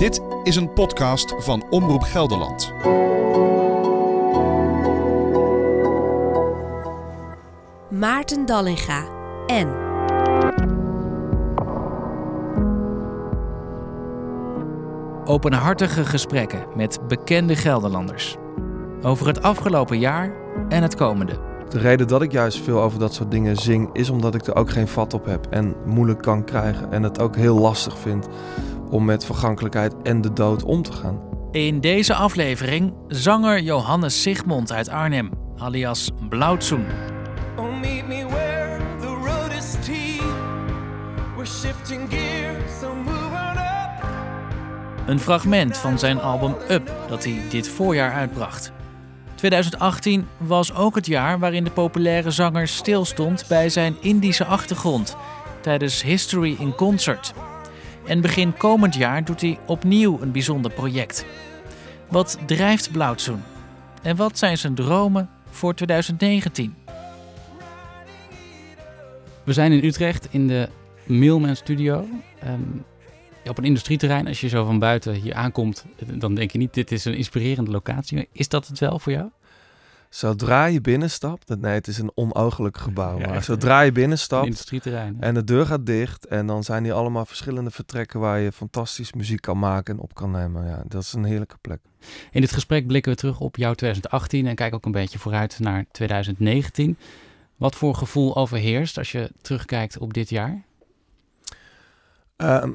Dit is een podcast van Omroep Gelderland. Maarten Dallinga en Openhartige gesprekken met bekende Gelderlanders. Over het afgelopen jaar en het komende. De reden dat ik juist veel over dat soort dingen zing, is omdat ik er ook geen vat op heb en moeilijk kan krijgen. En het ook heel lastig vind om met vergankelijkheid en de dood om te gaan. In deze aflevering zanger Johannes Sigmond uit Arnhem, alias Blauwtsoen. Oh, meet me where the road is steep. We're shifting gears, so move on up. Een fragment van zijn album Up dat hij dit voorjaar uitbracht. 2018 was ook het jaar waarin de populaire zanger stilstond bij zijn Indische achtergrond tijdens History in Concert. En begin komend jaar doet hij opnieuw een bijzonder project. Wat drijft Blauwtsoen? En wat zijn zijn dromen voor 2019? We zijn in Utrecht in de Mailman Studio. Ehm, op een industrieterrein. Als je zo van buiten hier aankomt, dan denk je niet, dit is een inspirerende locatie. Is dat het wel voor jou? Zodra je binnenstapt, nee, het is een onogelijk gebouw, Ja, maar zodra je binnenstapt industrieterrein. en de deur gaat dicht en dan zijn hier allemaal verschillende vertrekken waar je fantastisch muziek kan maken en op kan nemen. Ja, dat is een heerlijke plek. In dit gesprek blikken we terug op jouw 2018 en kijken ook een beetje vooruit naar 2019. Wat voor gevoel overheerst als je terugkijkt op dit jaar? Ehm,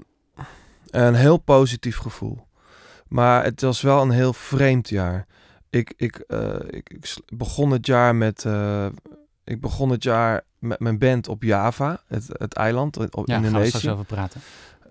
een heel positief gevoel. Maar het was wel een heel vreemd jaar. Ik, ik, eh, ik, ik begon het jaar met. eh, ik begon het jaar met mijn band op Java, het, het eiland op Ja, gaan we Indonesië. straks over praten.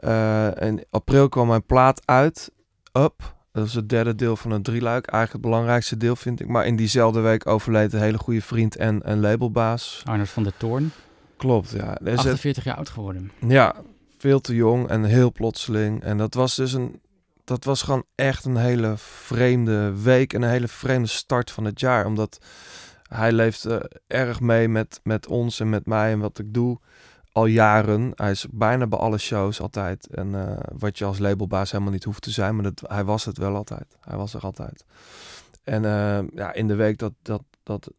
Eh, in april kwam mijn plaat uit, Up. Dat is het derde deel van het drieluik. Eigenlijk het belangrijkste deel vind ik. Maar in diezelfde week overleed een hele goede vriend en een labelbaas. Arnold van der Toorn, Klopt, ja. Dus het- 48 jaar oud geworden. ja, veel te jong en heel plotseling. En dat was dus een. Dat was gewoon echt een hele vreemde week en een hele vreemde start van het jaar. Omdat hij leeft eh, erg mee met, met ons en met mij en wat ik doe al jaren. Hij is bijna bij alle shows altijd. En eh, wat je als labelbaas helemaal niet hoeft te zijn, maar dat, hij was het wel altijd. Hij was er altijd. En eh, ja, in de week dat, dat, dat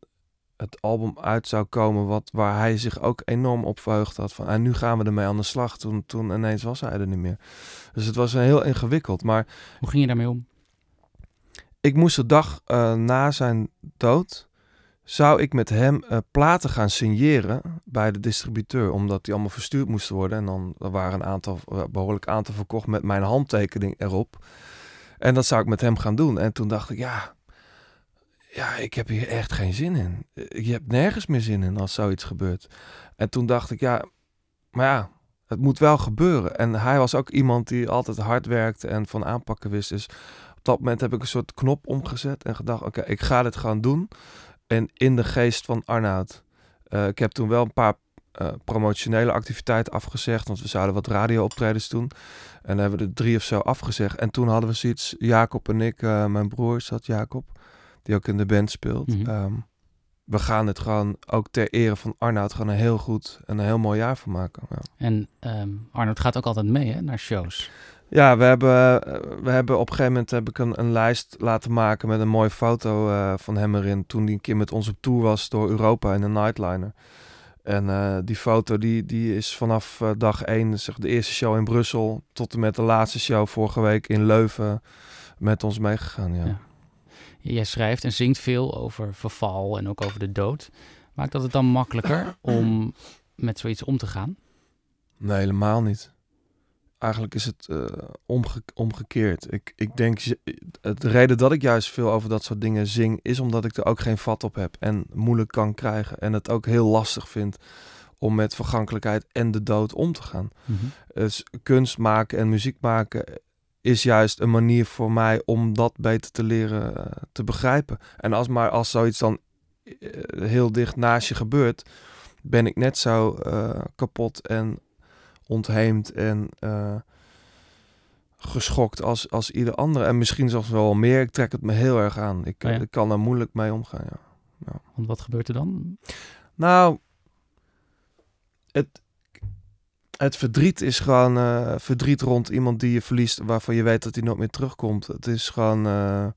het album uit zou komen, wat, waar hij zich ook enorm op verheugd had. Van, en nu gaan we ermee aan de slag. Toen, toen ineens was hij er niet meer. Dus het was een heel ingewikkeld. Maar Hoe ging je daarmee om? ik moest de dag eh, na zijn dood, zou ik met hem eh, platen gaan signeren bij de distributeur. Omdat die allemaal verstuurd moesten worden. En dan er waren een aantal, eh, behoorlijk aantal verkocht met mijn handtekening erop. En dat zou ik met hem gaan doen. En toen dacht ik, ja, ja, ik heb hier echt geen zin in. Je hebt nergens meer zin in als zoiets gebeurt. En toen dacht ik, ja, maar ja, het moet wel gebeuren. En hij was ook iemand die altijd hard werkte en van aanpakken wist. Dus op dat moment heb ik een soort knop omgezet en gedacht, oké, ik ga dit gewoon doen. En in de geest van Arnoud. Eh, ik heb toen wel een paar eh, promotionele activiteiten afgezegd, want we zouden wat radio-optredens doen. En dan hebben we er drie of zo afgezegd. En toen hadden we zoiets, Jacob en ik, eh, mijn broer zat Jacob, die ook in de band speelt. Mhm. Ehm, we gaan het gewoon ook ter ere van Arnoud gewoon een heel goed en een heel mooi jaar van maken. Ja. En ehm Arnold gaat ook altijd mee hè, naar shows. Ja, we hebben, eh, we hebben op een gegeven moment heb ik een, een lijst laten maken met een mooie foto eh, van hem erin. Toen hij een keer met ons op tour was door Europa in een nightliner. En eh, die foto die, die is vanaf dag één, zeg, de eerste show in Brussel, tot en met de laatste show vorige week in Leuven met ons meegegaan. Ja. Ja. Jij schrijft en zingt veel over verval en ook over de dood. Maakt dat het dan makkelijker om met zoiets om te gaan? Nee, helemaal niet. Eigenlijk is het eh, omge- omgekeerd. Ik, ik denk, het- de reden dat ik juist veel over dat soort dingen zing, is omdat ik er ook geen vat op heb en moeilijk kan krijgen. En het ook heel lastig vind om met vergankelijkheid en de dood om te gaan. Mhm. Dus kunst maken en muziek maken is juist een manier voor mij om dat beter te leren eh, te begrijpen. En als maar als zoiets dan eh, heel dicht naast je gebeurt, ben ik net zo eh, kapot en ontheemd en geschokt als, als ieder andere. En misschien zelfs wel meer. Ik trek het me heel erg aan. Ik, Oh ja? ik kan daar moeilijk mee omgaan. Ja. Want wat gebeurt er dan? Nou, het, het verdriet is gewoon eh, verdriet rond iemand die je verliest, waarvan je weet dat hij nooit meer terugkomt. Het is gewoon, eh,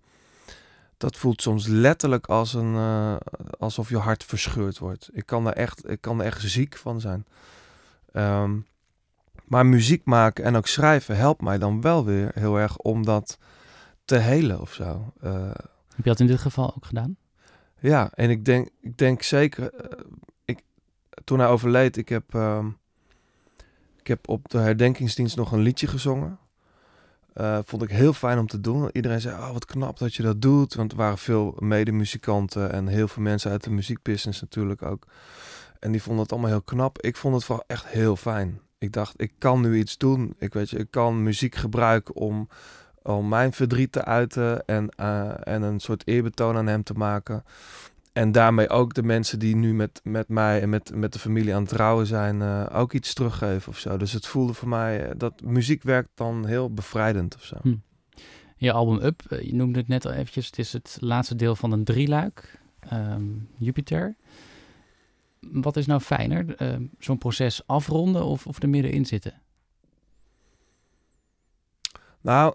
dat voelt soms letterlijk als een, eh, alsof je hart verscheurd wordt. Ik kan er echt, ik kan er echt ziek van zijn. Ehm, maar muziek maken en ook schrijven helpt mij dan wel weer heel erg om dat te helen of zo. Heb je dat in dit geval ook gedaan? ja, en ik denk, ik denk zeker, ik, toen hij overleed, ik heb, ehm, ik heb op de herdenkingsdienst nog een liedje gezongen. Eh, vond ik heel fijn om te doen. Iedereen zei, oh, wat knap dat je dat doet. Want er waren veel medemuzikanten en heel veel mensen uit de muziekbusiness natuurlijk ook. En die vonden het allemaal heel knap. Ik vond het vooral echt heel fijn. Ik dacht, ik kan nu iets doen. Ik weet je, ik kan muziek gebruiken om, om mijn verdriet te uiten en, eh, en een soort eerbetoon aan hem te maken. En daarmee ook de mensen die nu met, met mij en met, met de familie aan het trouwen zijn, eh, ook iets teruggeven of zo. Dus het voelde voor mij eh, dat muziek werkt dan heel bevrijdend of zo. Hm. Je album Up, eh, je noemde het net al eventjes, het is het laatste deel van een drieluik, ehm, Jupiter. Wat is nou fijner, ehm, zo'n proces afronden of, of er middenin zitten? Nou,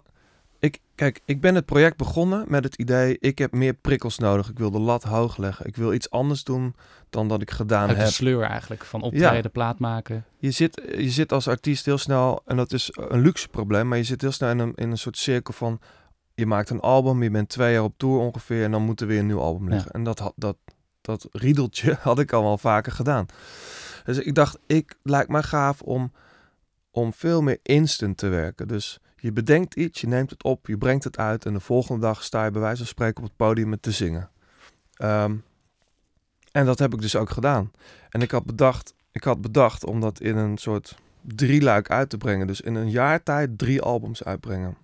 kijk, ik ben het project begonnen met het idee, ik heb meer prikkels nodig. Ik wil de lat hoog leggen. Ik wil iets anders doen dan dat ik gedaan Uit de heb. sleur eigenlijk, van optreden, plaat maken. Je zit, je zit als artiest heel snel, en dat is een luxe probleem, maar je zit heel snel in een, in een soort cirkel van, je maakt een album, je bent twee jaar op tour ongeveer, en dan moet er weer een nieuw album liggen. En dat, had, dat, dat riedeltje had ik al wel vaker gedaan. Dus ik dacht, ik lijkt mij gaaf om, om veel meer instant te werken. Dus je bedenkt iets, je neemt het op, je brengt het uit en de volgende dag sta je bij wijze van spreken op het podium met te zingen. Ehm, en dat heb ik dus ook gedaan. En ik had bedacht, ik had bedacht om dat in een soort drieluik uit te brengen. Dus in een jaar tijd drie albums uitbrengen.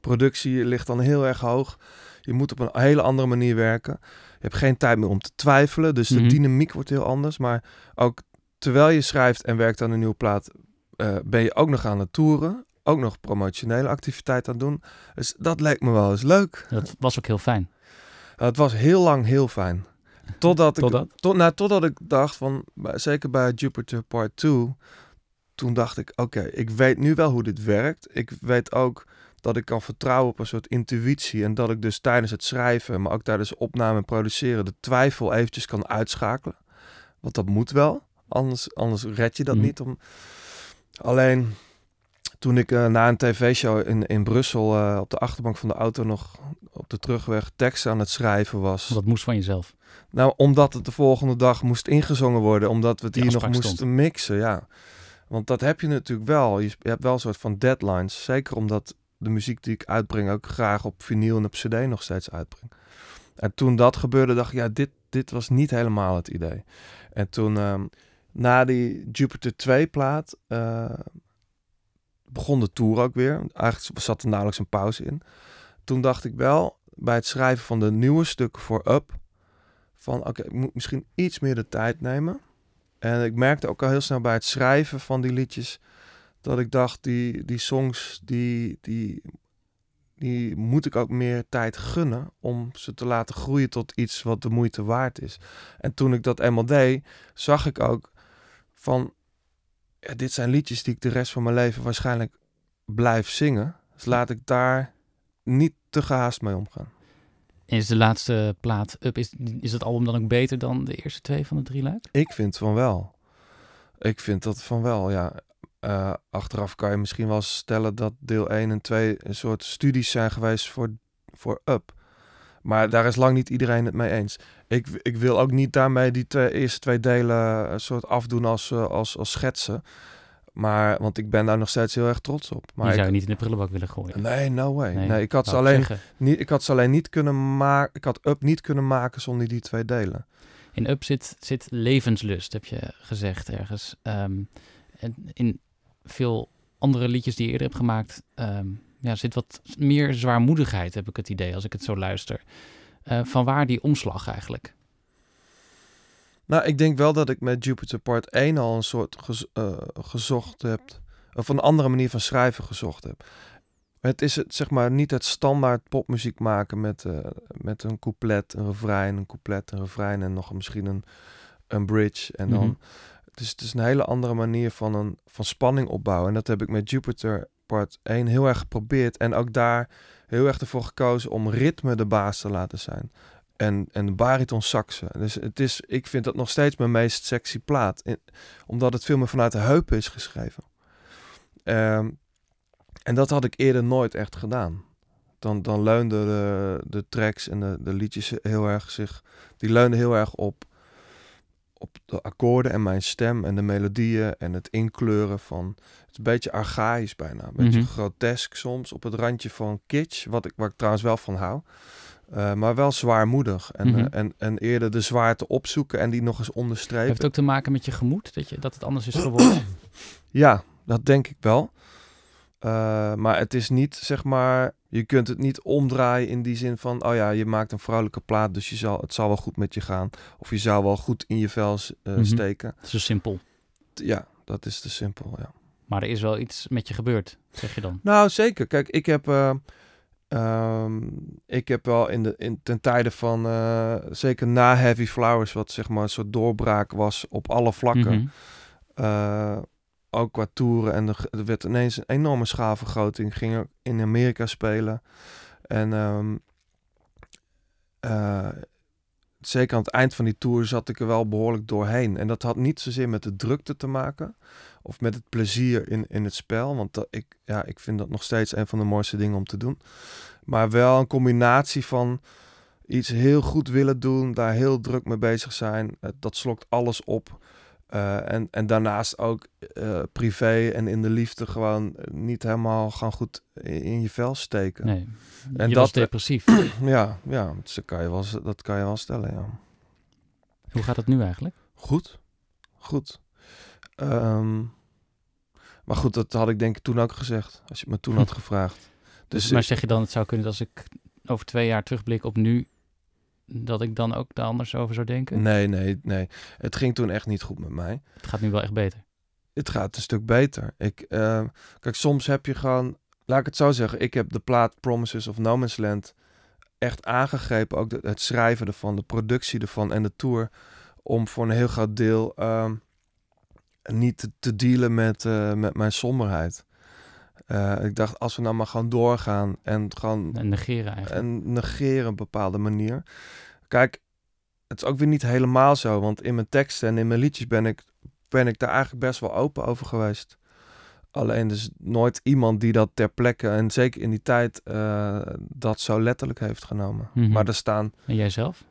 Productie ligt dan heel erg hoog. Je moet op een hele andere manier werken. Je hebt geen tijd meer om te twijfelen. Dus de Mhm. dynamiek wordt heel anders. Maar ook terwijl je schrijft en werkt aan een nieuwe plaat, eh, ben je ook nog aan het toeren. Ook nog promotionele activiteit aan het doen. Dus dat leek me wel eens leuk. Dat was ook heel fijn. Uh, het was heel lang heel fijn. Totdat, Totdat? ik, tot, nou, totdat ik dacht van, zeker bij Jupiter Part 2, toen dacht ik, oké, ik weet nu wel hoe dit werkt. Ik weet ook dat ik kan vertrouwen op een soort intuïtie en dat ik dus tijdens het schrijven, maar ook tijdens opname en produceren, de twijfel eventjes kan uitschakelen. Want dat moet wel, anders, anders red je dat Mhm. niet. Om... Alleen toen ik eh, na een tv-show in, in Brussel eh, op de achterbank van de auto nog op de terugweg teksten aan het schrijven was. Dat moest van jezelf. Nou, omdat het de volgende dag moest ingezongen worden, omdat we het Die hier nog moesten stond. mixen, ja. Want dat heb je natuurlijk wel. Je, hebt wel een soort van deadlines. Zeker omdat de muziek die ik uitbreng ook graag op vinyl en op cd nog steeds uitbreng. En toen dat gebeurde, dacht ik, ja, dit, dit was niet helemaal het idee. En toen, ehm, na die Jupiter 2 plaat, eh, begon de tour ook weer. Eigenlijk zat er nauwelijks een pauze in. Toen dacht ik wel, bij het schrijven van de nieuwe stukken voor Up, van oké, ik moet misschien iets meer de tijd nemen. En ik merkte ook al heel snel bij het schrijven van die liedjes, dat ik dacht, die, die songs, die, die, die moet ik ook meer tijd gunnen om ze te laten groeien tot iets wat de moeite waard is. En toen ik dat eenmaal deed, zag ik ook van, ja, dit zijn liedjes die ik de rest van mijn leven waarschijnlijk blijf zingen. Dus laat ik daar niet te gehaast mee omgaan. Is de laatste plaat Up, is, is het album dan ook beter dan de eerste twee van de drie luik? Ik vind van wel. Ik vind dat van wel, ja. Eh, achteraf kan je misschien wel stellen dat deel 1 en 2 een soort studies zijn geweest voor, voor Up. Maar daar is lang niet iedereen het mee eens. Ik, ik wil ook niet daarmee die twee, eerste twee delen een soort afdoen als, eh, als, als schetsen. Maar, want ik ben daar nog steeds heel erg trots op. Maar Die zou je ik- niet in de prullenbak willen gooien. Nee, no way. Nee, ik, had ze alleen, zeggen. niet, ik had ze alleen niet kunnen maken. Ik had Up niet kunnen maken zonder die twee delen. In Up zit, zit levenslust, heb je gezegd ergens. Ehm, en in veel andere liedjes die je eerder hebt gemaakt, ehm, ja, zit wat meer zwaarmoedigheid, heb ik het idee, als ik het zo luister. Eh, van waar die omslag eigenlijk? Nou, ik denk wel dat ik met Jupiter Part 1 al een soort gez- eh, gezocht heb, of een andere manier van schrijven gezocht heb. Het is het, zeg maar niet het standaard popmuziek maken met, eh, met een couplet, een refrein, een couplet, een refrein en nog misschien een, een bridge. En dan, Mhm. Dus het is een hele andere manier van, een, van spanning opbouwen. En dat heb ik met Jupiter part 1 heel erg geprobeerd. En ook daar heel erg ervoor gekozen om ritme de baas te laten zijn. En, en bariton saxen. Dus het is, ik vind dat nog steeds mijn meest sexy plaat. Omdat het veel meer vanuit de heupen is geschreven. Ehm, en dat had ik eerder nooit echt gedaan. Dan, dan leunden de, de tracks en de, de liedjes heel erg zich... Die leunden heel erg op, op de akkoorden en mijn stem en de melodieën en het inkleuren van... Het is een beetje archaïs bijna. Een beetje Mhm. grotesk soms, op het randje van kitsch. Wat ik, waar ik trouwens wel van hou. Eh, maar wel zwaarmoedig. En, Mhm. eh, en, en eerder de zwaarte opzoeken en die nog eens onderstrepen. Heeft het ook te maken met je gemoed, dat, je, dat het anders is geworden? Ja, dat denk ik wel. Eh, maar het is niet, zeg maar, je kunt het niet omdraaien in die zin van, oh ja, je maakt een vrouwelijke plaat, dus je zal, het zal wel goed met je gaan. Of je zou wel goed in je vel s- eh, Mhm. steken. Zo simpel. Ja, dat is te simpel, ja. Maar er is wel iets met je gebeurd, zeg je dan. Nou, zeker. Kijk, ik heb, eh, ehm, ik heb wel in de, in, ten tijde van, eh, zeker na Heavy Flowers, wat zeg maar een soort doorbraak was op alle vlakken. Eh, ook qua toeren. En er, er werd ineens een enorme schaalvergroting. Ging in Amerika spelen. En ehm, eh, zeker aan het eind van die tour zat ik er wel behoorlijk doorheen. En dat had niet zozeer met de drukte te maken. Of met het plezier in, in het spel. Want dat, ik, ja, ik vind dat nog steeds een van de mooiste dingen om te doen. Maar wel een combinatie van iets heel goed willen doen. Daar heel druk mee bezig zijn. eh, dat slokt alles op. Eh, en, en daarnaast ook eh, privé en in de liefde gewoon eh, niet helemaal gaan goed in, in je vel steken. Nee, En je dat- was depressief. Ja, ja dat, kan je wel, dat kan je wel stellen, ja. Hoe gaat het nu eigenlijk? Goed, goed. Ehm, maar goed, dat had ik denk ik toen ook gezegd, als je het me toen had gevraagd. Dus maar ik- zeg je dan, het zou kunnen dat als ik over twee jaar terugblik op nu, dat ik dan ook daar anders over zou denken? nee, nee, nee. Het ging toen echt niet goed met mij. Het gaat nu wel echt beter. het gaat een stuk beter. Ik, eh, kijk, soms heb je gewoon, laat ik het zo zeggen, ik heb de plaat Promises of No Man's Land echt aangegrepen, ook de- het schrijven ervan, de productie ervan en de tour, om voor een heel groot deel ehm, niet te, te dealen met, eh, met mijn somberheid. Eh, ik dacht, als we nou maar gewoon doorgaan en gewoon En negeren eigenlijk. en negeren een bepaalde manier. Kijk, het is ook weer niet helemaal zo, want in mijn teksten en in mijn liedjes ben ik, ben ik daar eigenlijk best wel open over geweest. Alleen dus nooit iemand die dat ter plekke, en zeker in die tijd, eh, dat zo letterlijk heeft genomen. Mhm. Maar er staan, En jij zelf?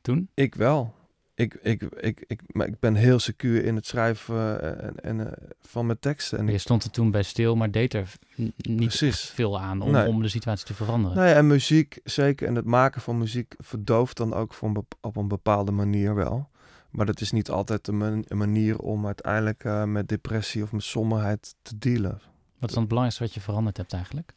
Toen? ik wel. Ik, ik, ik, ik, maar ik ben heel secuur in het schrijven eh, en, en, eh, van mijn teksten. En Je ik, stond er toen bij stil, maar deed er niet veel aan om, Nee. om de situatie te veranderen. Nou ja, en muziek, zeker. En het maken van muziek verdooft dan ook op een bepaalde manier wel. Maar dat is niet altijd man- een manier om uiteindelijk eh, met depressie of met somberheid te dealen. Wat is dan het belangrijkste wat je veranderd hebt eigenlijk?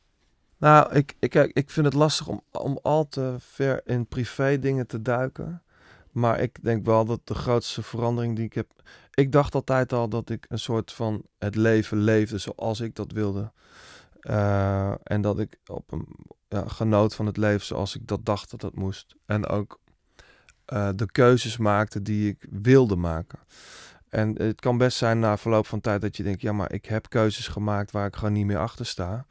Nou, ik, ik, ik vind het lastig om, om al te ver in privé dingen te duiken. Maar ik denk wel dat de grootste verandering die ik heb... Ik dacht altijd al dat ik een soort van het leven leefde zoals ik dat wilde. Eh, en dat ik op een ja, genoot van het leven zoals ik dat dacht dat dat moest. En ook eh, de keuzes maakte die ik wilde maken. En het kan best zijn na verloop van tijd dat je denkt... ja, maar ik heb keuzes gemaakt waar ik gewoon niet meer achter sta.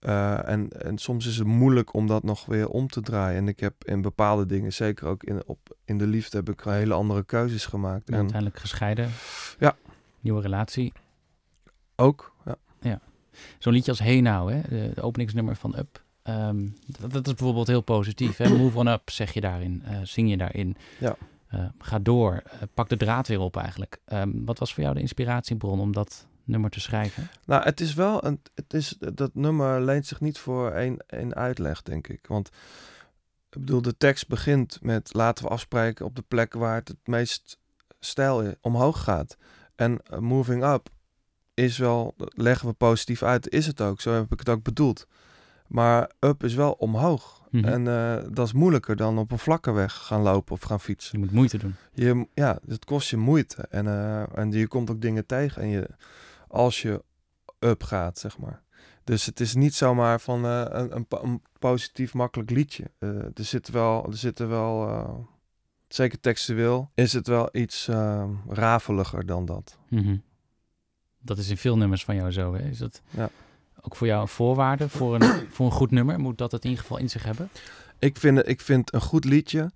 Eh, en, en soms is het moeilijk om dat nog weer om te draaien. En ik heb in bepaalde dingen, zeker ook in, op, in de liefde, heb ik hele andere keuzes gemaakt. En uiteindelijk gescheiden. Ja. Nieuwe relatie. ook, ja. Zo'n liedje als Hey Now, hè? De, de openingsnummer van Up. Ehm, dat, dat is bijvoorbeeld heel positief. Hè? Move on up, zeg je daarin. eh, zing je daarin. Ja. Eh, ga door. pak de draad weer op eigenlijk. Ehm, wat was voor jou de inspiratiebron om dat nummer te schrijven? Nou, het is wel een. Het is, dat nummer leent zich niet voor één, één uitleg, denk ik. Want ik bedoel, de tekst begint met laten we afspreken op de plek waar het het meest stijl omhoog gaat. En eh, moving up is wel, leggen we positief uit, is het ook. Zo heb ik het ook bedoeld. Maar up is wel omhoog. Mhm. En eh, dat is moeilijker dan op een vlakke weg gaan lopen of gaan fietsen. Je moet moeite doen. Je, ja, het kost je moeite. En, eh, en je komt ook dingen tegen. En je, als je up gaat, zeg maar. Dus het is niet zomaar van eh, een, een, po- een positief, makkelijk liedje. Eh, er zitten wel, er zitten wel eh, zeker textueel, is het wel iets rafeliger dan dat. Mhm. Dat is in veel nummers van jou zo, hè? Is dat Ja. ook voor jou een voorwaarde voor een, voor een goed nummer? Moet dat het in ieder geval in zich hebben? Ik vind, ik vind een goed liedje,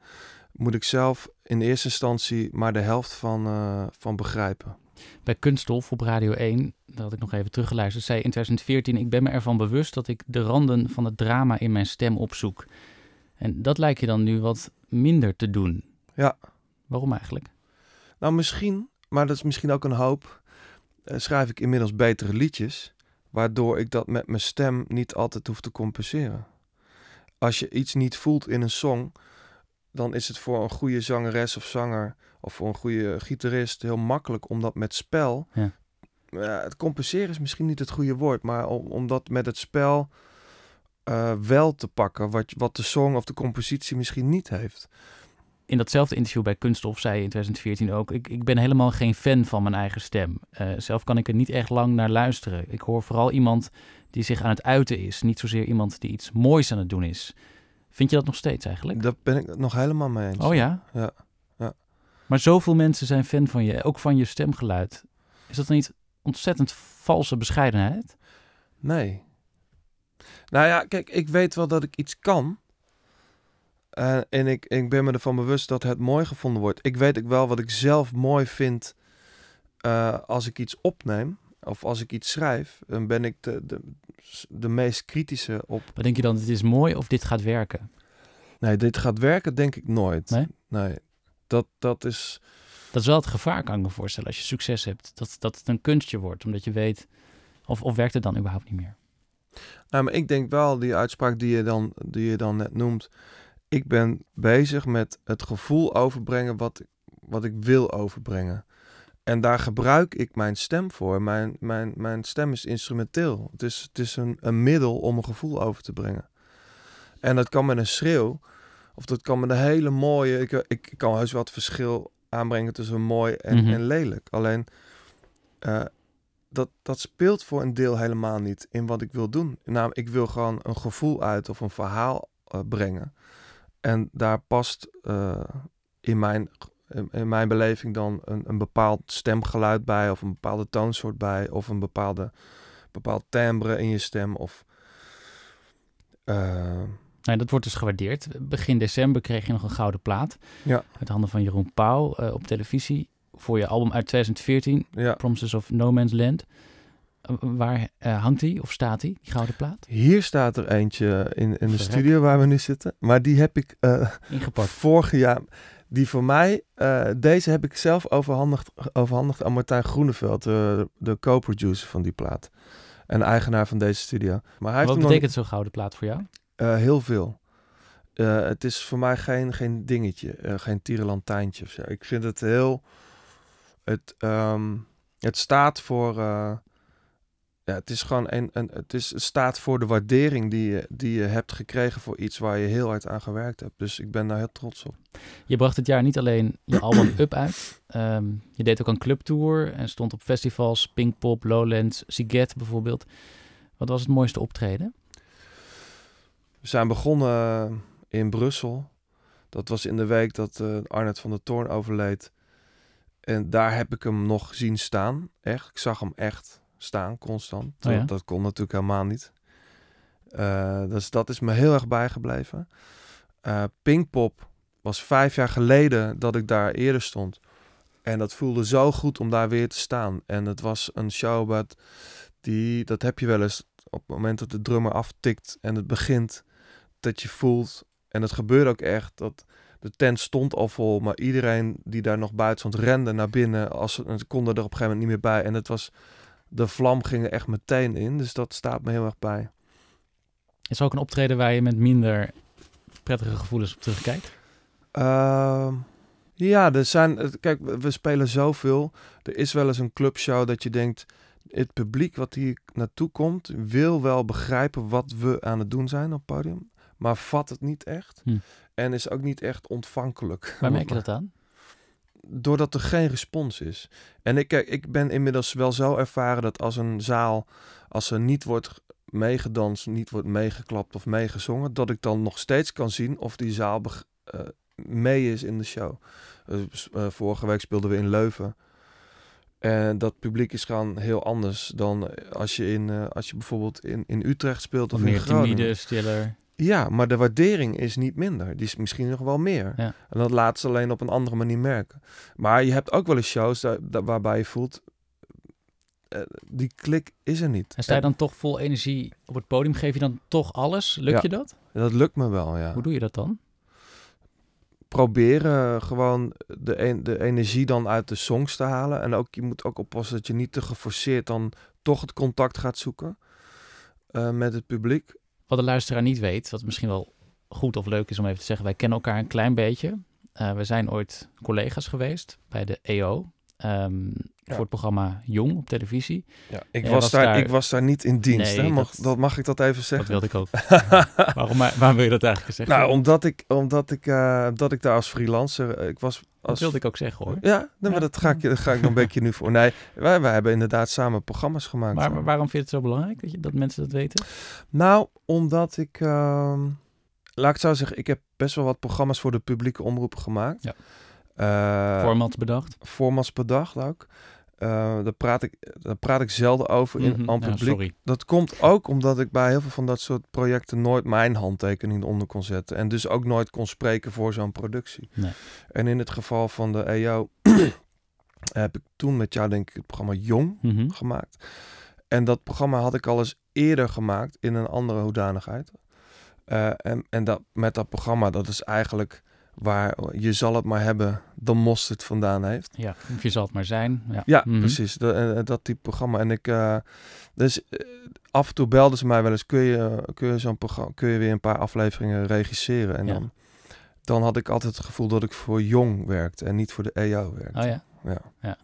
moet ik zelf in eerste instantie maar de helft van, van begrijpen. Bij Kunststof op Radio 1, dat had ik nog even teruggeluisterd, zei in 2014... ik ben me ervan bewust dat ik de randen van het drama in mijn stem opzoek. En dat lijkt je dan nu wat minder te doen. Ja. Waarom eigenlijk? Nou, misschien, maar dat is misschien ook een hoop, eh, schrijf ik inmiddels betere liedjes, waardoor ik dat met mijn stem niet altijd hoef te compenseren. Als je iets niet voelt in een song, dan is het voor een goede zangeres of zanger of voor een goede gitarist heel makkelijk om dat met spel. Ja. Ja, het compenseren is misschien niet het goede woord, maar om, om dat met het spel eh, wel te pakken, wat, wat de song of de compositie misschien niet heeft. In datzelfde interview bij Kunststof zei je in 2014 ook... ik, ik ben helemaal geen fan van mijn eigen stem. Eh, zelf kan ik er niet echt lang naar luisteren. Ik hoor vooral iemand die zich aan het uiten is. Niet zozeer iemand die iets moois aan het doen is. Vind je dat nog steeds eigenlijk? Daar ben ik nog helemaal mee eens. Oh? Ja, ja. Maar zoveel mensen zijn fan van je, ook van je stemgeluid. Is dat dan niet ontzettend valse bescheidenheid? Nee. Nou ja, kijk, ik weet wel dat ik iets kan. Eh, en ik, ik ben me ervan bewust dat het mooi gevonden wordt. Ik weet ook wel wat ik zelf mooi vind eh, als ik iets opneem. Of als ik iets schrijf. Dan ben ik de, de, de meest kritische op. Wat denk je dan, dit is mooi of dit gaat werken? Nee, dit gaat werken denk ik nooit. Nee? Nee. Dat, dat is... Dat is wel het gevaar, kan ik me voorstellen, als je succes hebt. Dat, dat het een kunstje wordt, omdat je weet... Of, of werkt het dan überhaupt niet meer? Nou, maar ik denk wel, die uitspraak die je dan, die je dan net noemt. Ik ben bezig met het gevoel overbrengen wat, wat ik wil overbrengen. En daar gebruik ik mijn stem voor. Mijn, mijn, mijn stem is instrumenteel. Het is, het is een, een middel om een gevoel over te brengen. En dat kan met een schreeuw. Of dat kan met een hele mooie... Ik, ik kan heus wel het verschil aanbrengen tussen mooi en, Mhm. en lelijk. Alleen, eh, dat, dat speelt voor een deel helemaal niet in wat ik wil doen. Namelijk, ik wil gewoon een gevoel uit of een verhaal eh, brengen. En daar past eh, in, mijn, in, in mijn beleving dan een, een bepaald stemgeluid bij, of een bepaalde toonsoort bij, of een bepaalde, bepaald timbre in je stem. Of, eh, Nou, dat wordt dus gewaardeerd. Begin december kreeg je nog een gouden plaat. Ja. Uit handen van Jeroen Pauw eh, op televisie. Voor je album uit 2014, ja. Promises of No Man's Land. Eh, waar eh, hangt die of staat die, die gouden plaat? Hier staat er eentje in, in de studio waar we nu zitten. Maar die heb ik Ingepakt. vorig jaar. Die voor mij, deze heb ik zelf overhandigd, overhandigd aan Martijn Groeneveld, de, de co-producer van die plaat. En eigenaar van deze studio. Maar hij heeft Wat nog betekent zo'n gouden plaat voor jou? Eh, heel veel. Eh, het is voor mij geen, geen dingetje, eh, geen tierenlantijntje of zo. Ik vind het heel... Het, ehm, het staat voor... ja, het is gewoon een, een, het, is, het staat voor de waardering die je, die je hebt gekregen voor iets waar je heel hard aan gewerkt hebt. Dus ik ben daar heel trots op. Je bracht dit jaar niet alleen je album Up uit. Ehm, je deed ook een clubtour en stond op festivals, Pinkpop, Lowlands, Siget bijvoorbeeld. Wat was het mooiste optreden? We zijn begonnen in Brussel. Dat was in de week dat eh Arnet van der Toorn overleed. En daar heb ik hem nog zien staan. Echt. Ik zag hem echt staan, constant. Oh ja? dat, dat kon natuurlijk helemaal niet. Eh, dus dat is me heel erg bijgebleven. Eh Pinkpop was vijf jaar geleden dat ik daar eerder stond. En dat voelde zo goed om daar weer te staan. En het was een show wat die, dat heb je wel eens op het moment dat de drummer aftikt en het begint, dat je voelt, en het gebeurde ook echt, dat de tent stond al vol, maar iedereen die daar nog buiten stond rende naar binnen, als ze en ze konden er op een gegeven moment niet meer bij. En het was, de vlam ging er echt meteen in, dus dat staat me heel erg bij. Is er ook een optreden waar je met minder prettige gevoelens op terugkijkt? Ehm, ja, er zijn. Kijk, we we spelen zoveel. Er is wel eens een clubshow dat je denkt. Het publiek wat hier naartoe komt, wil wel begrijpen wat we aan het doen zijn op het podium. Maar vat het niet echt. Hm. En is ook niet echt ontvankelijk. Waar merk je dat aan? Doordat er geen respons is. En ik, ik ben inmiddels wel zo ervaren dat als een zaal, als er niet wordt meegedanst, niet wordt meegeklapt of meegezongen, dat ik dan nog steeds kan zien of die zaal eh, mee is in de show. Eh, eh, vorige week speelden we in Leuven. En dat publiek is gewoon heel anders dan als je, in, als je bijvoorbeeld in, in Utrecht speelt of Of in meer Groningen. timide, stiller. Ja, maar de waardering is niet minder. Die is misschien nog wel meer. Ja. En dat laat ze alleen op een andere manier merken. Maar je hebt ook wel eens shows daar, daar- waarbij je voelt... eh, die klik is er niet. En sta je dan toch vol energie op het podium? Geef je dan toch alles? Lukt Ja. je dat? Dat lukt me wel, ja. Hoe doe je dat dan? Proberen gewoon de, en- de energie dan uit de songs te halen. En ook, je moet ook oppassen dat je niet te geforceerd dan toch het contact gaat zoeken eh, met het publiek. Wat de luisteraar niet weet, wat misschien wel goed of leuk is om even te zeggen. Wij kennen elkaar een klein beetje. Eh, we zijn ooit collega's geweest bij de EO. Ehm, Ja. Voor het programma Jong op televisie. Ja, ik, Jij was was daar, daar- ik was daar niet in dienst. Nee, hè? Mag, dat- dat, mag ik dat even Dat zeggen? wilde ik ook. waarom, waarom wil je dat eigenlijk zeggen? Nou, omdat ik, omdat ik, eh, dat ik daar als freelancer, eh, ik was dat als wilde ik ook zeggen hoor. Ja, nee, maar dat ga ik, dat ga ik nog een beetje nu voor. Nee, wij, wij hebben inderdaad samen programma's gemaakt. Maar, maar waarom vind je het zo belangrijk dat, je, dat mensen dat weten? Nou, omdat ik, ehm, laat ik het zo zeggen, ik heb best wel wat programma's voor de publieke omroep gemaakt. Ja. Eh, Formats bedacht. formats bedacht ook. Eh, daar, praat ik, daar praat ik zelden over in, aan Ja, publiek. sorry. Dat komt ook omdat ik bij heel veel van dat soort projecten nooit mijn handtekening onder kon zetten. En dus ook nooit kon spreken voor zo'n productie. Nee. En in het geval van de EO heb ik toen met jou denk ik het programma Jong Mhm. gemaakt. En dat programma had ik al eens eerder gemaakt in een andere hoedanigheid. Eh, en en dat, met dat programma, dat is eigenlijk waar je zal het maar hebben, de mosterd vandaan heeft. Ja, of je zal het maar zijn. Ja, Ja, Mhm. precies. De, eh, dat type programma. En ik, eh, dus eh, af en toe belden ze mij wel eens, kun je, kun je zo'n programma, kun je weer een paar afleveringen regisseren? En Ja. dan, dan had ik altijd het gevoel dat ik voor Jong werkte en niet voor de EO werkte. Oh ja. Ja.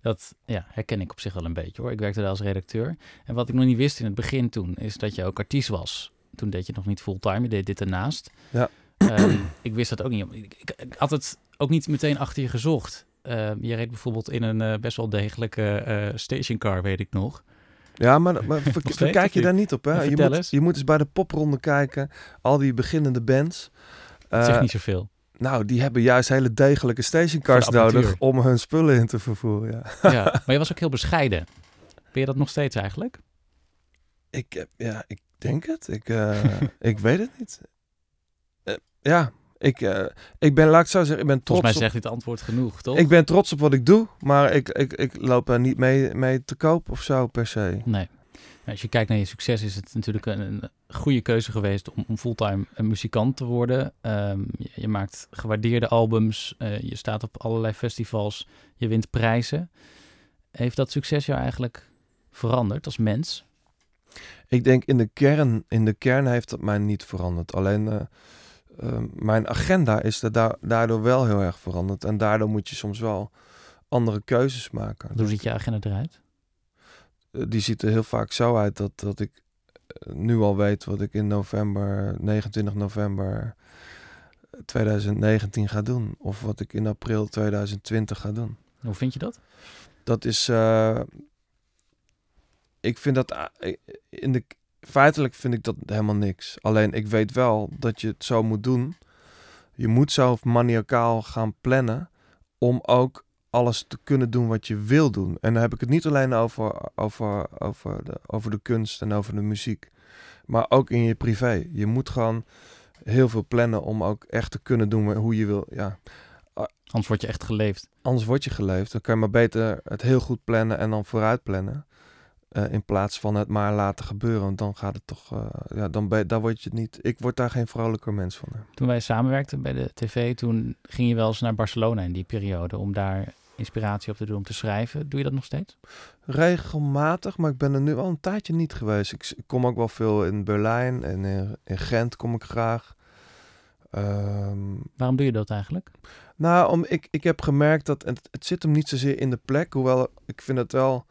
Dat ja, herken ik op zich wel een beetje hoor. Ik werkte daar als redacteur. En wat ik nog niet wist in het begin toen, is dat je ook artiest was. Toen deed je nog niet fulltime, je deed dit ernaast. Ja. Ehm, ik wist dat ook niet. Ik, ik, ik had het ook niet meteen achter je gezocht. Ehm, je reed bijvoorbeeld in een eh, best wel degelijke eh stationcar, weet ik nog. Ja, maar, maar of je daar niet op. Nou, Hè? Je, vertel moet, eens. je moet eens bij de popronde kijken. Al die beginnende bands. Eh, zegt niet zoveel. nou, die hebben juist hele degelijke stationcars de nodig om hun spullen in te vervoeren. Ja. ja. Maar je was ook heel bescheiden. Ben je dat nog steeds eigenlijk? Ik, heb- ja, ik denk het. Ik, eh, ik weet het niet. Eh, ja, ik, eh, ik ben, laat ik zo zeggen, ik ben trots Volgens mij zegt dit antwoord genoeg, toch? Ik ben trots op wat ik doe, maar ik, ik, ik loop er niet mee, mee te koop of zo per se. Nee. Ja, Als je kijkt naar je succes, is het natuurlijk een, een goede keuze geweest om, om fulltime een muzikant te worden. Ehm, je, je maakt gewaardeerde albums, eh, je staat op allerlei festivals, je wint prijzen. Heeft dat succes jou eigenlijk veranderd als mens? Ik denk in de kern, in de kern heeft dat mij niet veranderd. Alleen eh, eh, mijn agenda is da- daardoor wel heel erg veranderd. En daardoor moet je soms wel andere keuzes maken. Hoe ziet je agenda eruit? Eh, die ziet er heel vaak zo uit dat, dat ik eh, nu al weet wat ik in november, 29 november 2019 ga doen. Of wat ik in april 2020 ga doen. Hoe vind je dat? Dat is. eh, ik vind dat. in de, feitelijk vind ik dat helemaal niks. Alleen ik weet wel dat je het zo moet doen. Je moet zo maniacaal gaan plannen. Om ook alles te kunnen doen wat je wil doen. En dan heb ik het niet alleen over, over, over, de, over de kunst en over de muziek. Maar ook in je privé. Je moet gewoon heel veel plannen om ook echt te kunnen doen hoe je wil. Ja, Anders word je echt geleefd. anders word je geleefd. Dan kan je maar beter het heel goed plannen en dan vooruit plannen. Eh, in plaats van het maar laten gebeuren. Want dan gaat het toch. eh, ja, dan ben, daar word je het niet. Ik word daar geen vrolijker mens van. hè. Toen wij samenwerkten bij de tv, toen ging je wel eens naar Barcelona in die periode om daar inspiratie op te doen om te schrijven. Doe je dat nog steeds? Regelmatig, maar ik ben er nu al een tijdje niet geweest. Ik, kom ook wel veel in Berlijn en in, in Gent kom ik graag. Ehm, Waarom doe je dat eigenlijk? Nou, om, ik, ik heb gemerkt dat het, het zit hem niet zozeer in de plek. Hoewel ik vind het wel,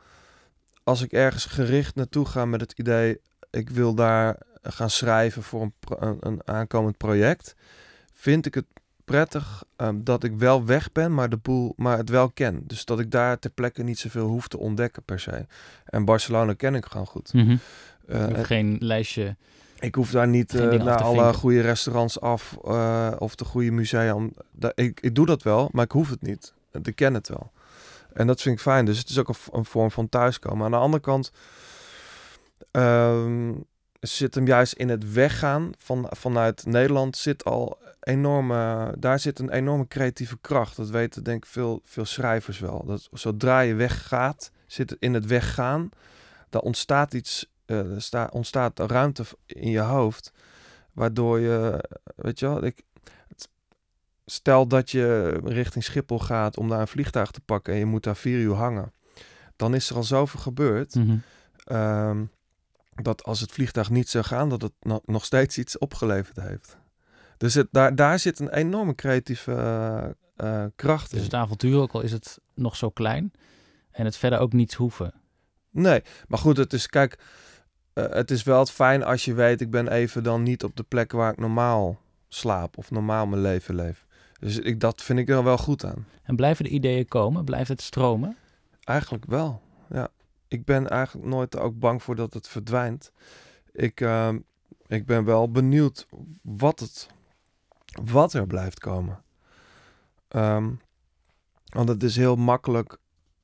als ik ergens gericht naartoe ga met het idee, ik wil daar gaan schrijven voor een, een, een aankomend project, vind ik het prettig ehm, dat ik wel weg ben, maar, de boel, maar het wel ken. Dus dat ik daar ter plekke niet zoveel hoef te ontdekken per se. En Barcelona ken ik gewoon goed. Je Eh, en- geen lijstje Ik hoef daar niet eh, naar alle vinken. goede restaurants af eh, of de goede musea. Ik, ik doe dat wel, maar ik hoef het niet. Ik ken het wel. En dat vind ik fijn. Dus het is ook een, vorm van thuiskomen. Aan de andere kant ehm, zit hem juist in het weggaan van, vanuit Nederland zit al enorme, daar zit een enorme creatieve kracht. Dat weten denk ik veel, veel schrijvers wel. Dat zodra je weggaat, zit het in het weggaan, daar ontstaat iets, er sta, ontstaat ruimte in je hoofd, waardoor je, weet je wel, ik, stel dat je richting Schiphol gaat om daar een vliegtuig te pakken en je moet daar vier uur hangen, dan is er al zoveel gebeurd. Mhm. Ehm, dat als het vliegtuig niet zou gaan, dat het no- nog steeds iets opgeleverd heeft. Dus het, daar, daar zit een enorme creatieve eh, eh, kracht Dus in. het avontuur, ook al is het nog zo klein. En het verder ook niets hoeven. Nee, maar goed, het is, kijk, eh, het is wel het fijn als je weet, ik ben even dan niet op de plek waar ik normaal slaap of normaal mijn leven leef. Dus ik, dat vind ik er wel goed aan. En blijven de ideeën komen? Blijft het stromen? Eigenlijk wel, ja. Ik ben eigenlijk nooit ook bang voor dat het verdwijnt. Ik, ehm, ik ben wel benieuwd wat, het, wat er blijft komen. Ehm, want het is heel makkelijk,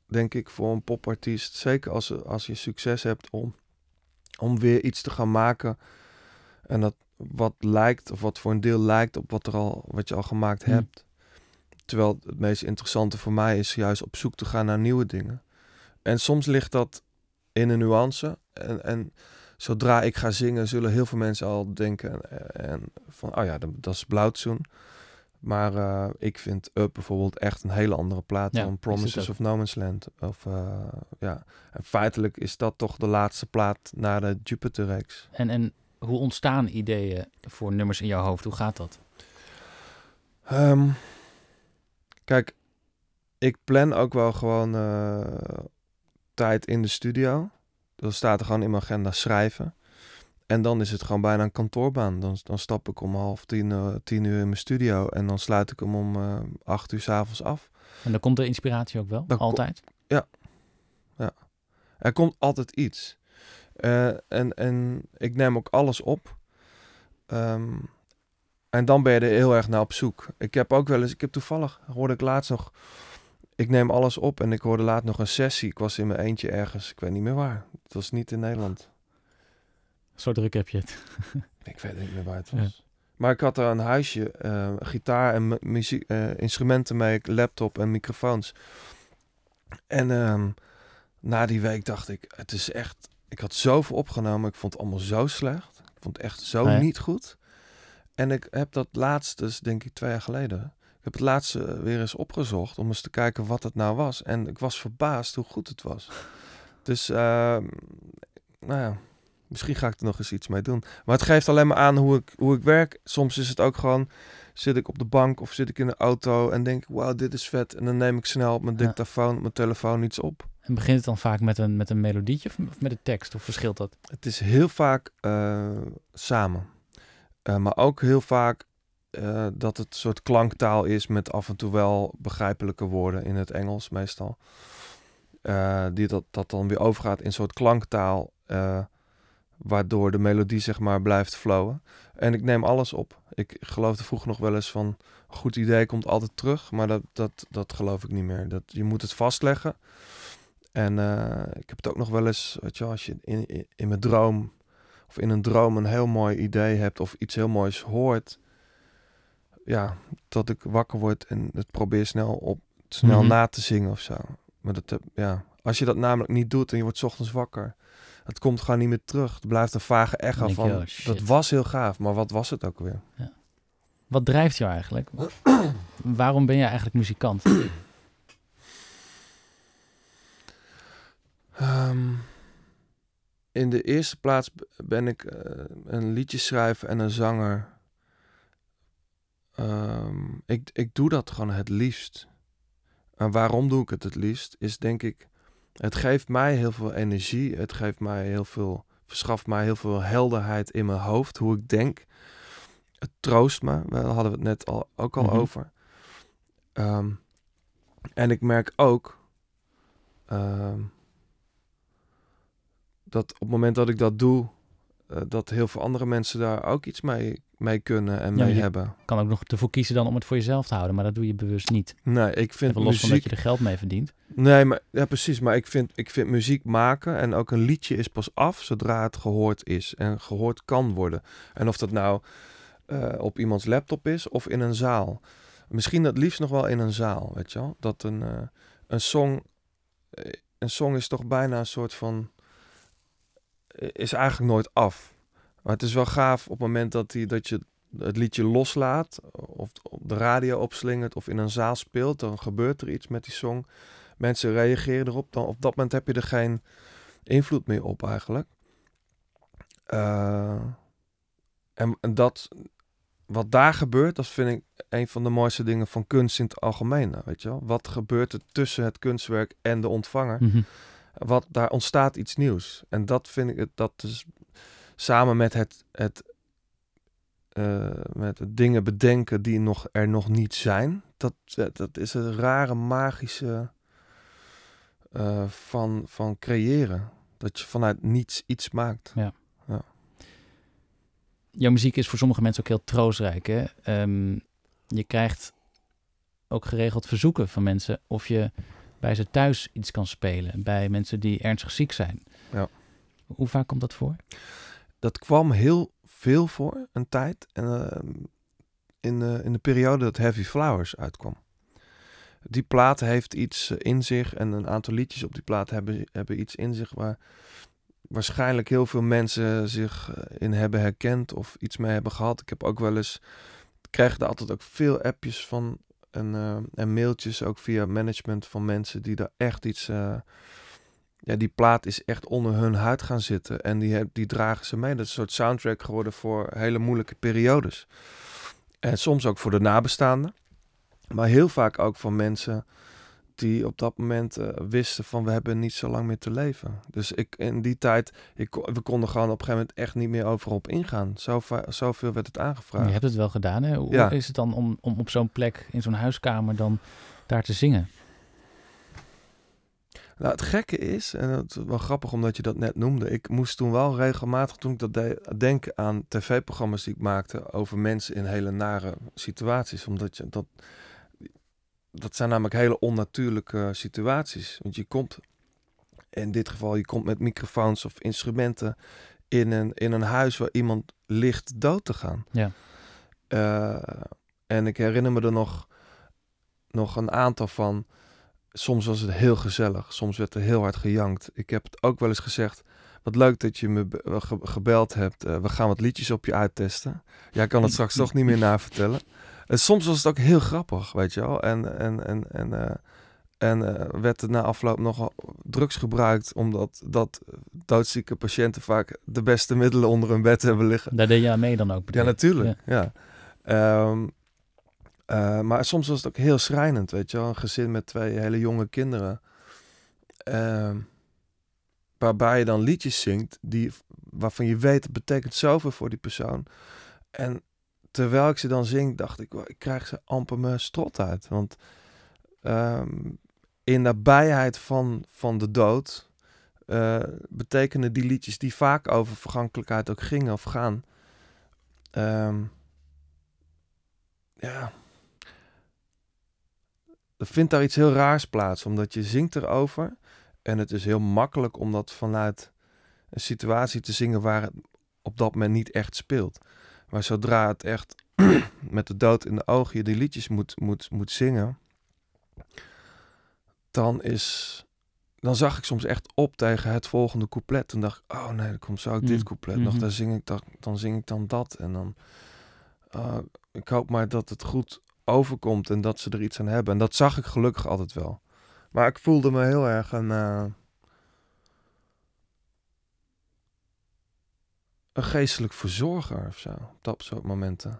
denk ik, voor een popartiest, zeker als, als je succes hebt, om, om weer iets te gaan maken. En dat wat lijkt, of wat voor een deel lijkt op wat, er al, wat je al gemaakt Hm. hebt. Terwijl het meest interessante voor mij is juist op zoek te gaan naar nieuwe dingen. En soms ligt dat in een nuance. En, en zodra ik ga zingen, zullen heel veel mensen al denken en van, oh ja, dat, dat is Blauwtsoen. Maar eh, ik vind Up bijvoorbeeld echt een hele andere plaat Ja, dan Promises of No Man's Land. Of, eh, ja. En feitelijk is dat toch de laatste plaat na de Jupiter-reeks. En, en hoe ontstaan ideeën voor nummers in jouw hoofd? Hoe gaat dat? Ehm, kijk, ik plan ook wel gewoon eh, tijd in de studio. Dan staat er gewoon in mijn agenda schrijven. En dan is het gewoon bijna een kantoorbaan. Dan, dan stap ik om half tien, eh, tien uur in mijn studio. En dan sluit ik hem om eh, acht uur s'avonds af. En dan komt de inspiratie ook wel? Dan ko- Altijd? Er komt altijd iets. Eh, en, en ik neem ook alles op. Ehm, en dan ben je er heel erg naar op zoek. Ik heb ook wel eens, ik heb toevallig, hoorde ik laatst nog, ik neem alles op en ik hoorde laat nog een sessie. Ik was in mijn eentje ergens, ik weet niet meer waar. Het was niet in Nederland. Zo druk heb je het. Ik weet niet meer waar het was. Maar ik had er een huisje, eh, gitaar en mu- muziek, eh, instrumenten mee, laptop en microfoons. En ehm, na die week dacht ik, het is echt... Ik had zoveel opgenomen, ik vond het allemaal zo slecht. Ik vond het echt zo Ah niet goed. En ik heb dat laatste, dus denk ik twee jaar geleden... Ik heb het laatste weer eens opgezocht om eens te kijken wat het nou was. En ik was verbaasd hoe goed het was. Dus, ehm, nou ja, misschien ga ik er nog eens iets mee doen. Maar het geeft alleen maar aan hoe ik, hoe ik werk. Soms is het ook gewoon, zit ik op de bank of zit ik in de auto en denk ik, wauw, dit is vet. En dan neem ik snel op mijn dictafoon, op mijn telefoon iets op. En begint het dan vaak met een, met een melodietje of met een tekst? Of verschilt dat? Het is heel vaak eh, samen. Eh, maar ook heel vaak eh, dat het een soort klanktaal is met af en toe wel begrijpelijke woorden in het Engels meestal. Die dat, dat dan weer overgaat in een soort klanktaal, waardoor de melodie zeg maar blijft flowen. En ik neem alles op. Ik geloofde vroeger nog wel eens van, goed idee komt altijd terug, maar dat, dat, dat geloof ik niet meer. Dat, je moet het vastleggen. En eh, ik heb het ook nog wel eens, weet je als je in, in, in mijn droom of in een droom een heel mooi idee hebt of iets heel moois hoort, ja, dat ik wakker word en het probeer snel op snel Mhm. na te zingen of zo. Maar dat, heb- ja, als je dat namelijk niet doet en je wordt 's ochtends wakker, het komt gewoon niet meer terug. Het blijft een vage echo je, van, oh, dat was heel gaaf, maar wat was het ook weer? Wat drijft jou eigenlijk? Waarom ben je eigenlijk muzikant? Ehm, in de eerste plaats ben ik eh, een liedjeschrijver en een zanger. Ehm, ik, ik doe dat gewoon het liefst. En waarom doe ik het het liefst? Is denk ik, het geeft mij heel veel energie. Het geeft mij heel veel, verschaft mij heel veel helderheid in mijn hoofd, hoe ik denk. Het troost me. Daar hadden we het net al, ook al Mhm. over. Ehm, en ik merk ook dat op het moment dat ik dat doe, eh, dat heel veel andere mensen daar ook iets mee, mee kunnen en Ja, mee hebben. kan ook nog ervoor kiezen dan om het voor jezelf te houden, maar dat doe je bewust niet. Nee, ik vind Even los van dat je er geld mee verdient. Nee, maar ja, precies. Maar ik vind, ik vind muziek maken en ook een liedje is pas af zodra het gehoord is en gehoord kan worden. En of dat nou eh, op iemands laptop is of in een zaal. Misschien het liefst nog wel in een zaal, weet je wel. Dat een, eh, een song, een song is toch bijna een soort van, is eigenlijk nooit af. Maar het is wel gaaf op het moment dat, die, dat je het liedje loslaat of op de radio opslingert of in een zaal speelt, dan gebeurt er iets met die song mensen reageren erop, dan op dat moment heb je er geen invloed meer op eigenlijk. Eh, en, dat, wat daar gebeurt, dat vind ik een van de mooiste dingen van kunst in het algemeen. Weet je wel? Wat gebeurt er tussen het kunstwerk en de ontvanger? Mhm. Wat, daar ontstaat iets nieuws. En dat vind ik, het, dat is samen met het, het, eh, met het dingen bedenken die nog, er nog niet zijn. Dat, dat is het rare magische eh, van, van creëren. Dat je vanuit niets iets maakt. Jouw muziek is voor sommige mensen ook heel troostrijk. Hè? Ehm, je krijgt ook geregeld verzoeken van mensen of je bij ze thuis iets kan spelen. Bij mensen die ernstig ziek zijn. Ja. Hoe vaak komt dat voor? Dat kwam heel veel voor, een tijd. En, ehm, in, de, in de periode dat Heavy Flowers uitkwam. Die plaat heeft iets eh, in zich en een aantal liedjes op die plaat hebben, hebben iets in zich waar waarschijnlijk heel veel mensen zich eh, in hebben herkend of iets mee hebben gehad. Ik heb ook wel eens, ik krijg er altijd ook veel appjes van en, eh, en mailtjes ook via management van mensen die daar echt iets, eh, ja, die plaat is echt onder hun huid gaan zitten en die, die dragen ze mee. Dat is een soort soundtrack geworden voor hele moeilijke periodes. En soms ook voor de nabestaanden. Maar heel vaak ook van mensen die op dat moment eh, wisten van we hebben niet zo lang meer te leven. Dus ik in die tijd, ik, we konden gewoon op een gegeven moment echt niet meer overal op ingaan. Zo, zoveel werd het aangevraagd. Je hebt het wel gedaan. Hè? Hoe Ja. is het dan om, om op zo'n plek, in zo'n huiskamer, dan daar te zingen? Nou, het gekke is, en het is wel grappig omdat je dat net noemde. Ik moest toen wel regelmatig, toen ik dat deed, denken aan tv-programma's die ik maakte over mensen in hele nare situaties. Omdat je dat, dat zijn namelijk hele onnatuurlijke situaties. Want je komt, in dit geval, je komt met microfoons of instrumenten in een, in een huis waar iemand ligt dood te gaan. Ja. Eh, en ik herinner me er nog, nog een aantal van. Soms was het heel gezellig, soms werd er heel hard gejankt. Ik heb het ook wel eens gezegd. Wat leuk dat je me be- ge- gebeld hebt. Eh, we gaan wat liedjes op je uittesten. Jij kan het straks toch niet meer navertellen. En soms was het ook heel grappig, weet je wel. En, en, en, en, eh, en eh, werd er na afloop nog drugs gebruikt, omdat dat eh, doodzieke patiënten vaak de beste middelen onder hun bed hebben liggen. Daar deed je aan mee dan ook? bedoel Ja, natuurlijk. Ja. Ehm, eh, maar soms was het ook heel schrijnend, weet je wel. Een gezin met twee hele jonge kinderen. Ehm, waarbij je dan liedjes zingt die, waarvan je weet, het betekent zoveel voor die persoon. En terwijl ik ze dan zing, dacht ik, "Wow, ik krijg ze amper mijn strot uit. Want ehm, in nabijheid van, van de dood eh, betekenen die liedjes die vaak over vergankelijkheid ook gingen of gaan. ehm, ja. Er vindt daar iets heel raars plaats, omdat je zingt erover. En het is heel makkelijk om dat vanuit een situatie te zingen waar het op dat moment niet echt speelt. Maar zodra het echt met de dood in de ogen je die liedjes moet, moet, moet zingen, dan is. Dan zag ik soms echt op tegen het volgende couplet. Toen dacht ik, oh nee, dan komt zo ook dit Mm, couplet nog. mhm. Dan zing ik dan, dan zing ik dan dat. En dan. ah, ik hoop maar dat het goed overkomt en dat ze er iets aan hebben. En dat zag ik gelukkig altijd wel. Maar ik voelde me heel erg een. eh, een geestelijk verzorger of zo. Op dat soort momenten.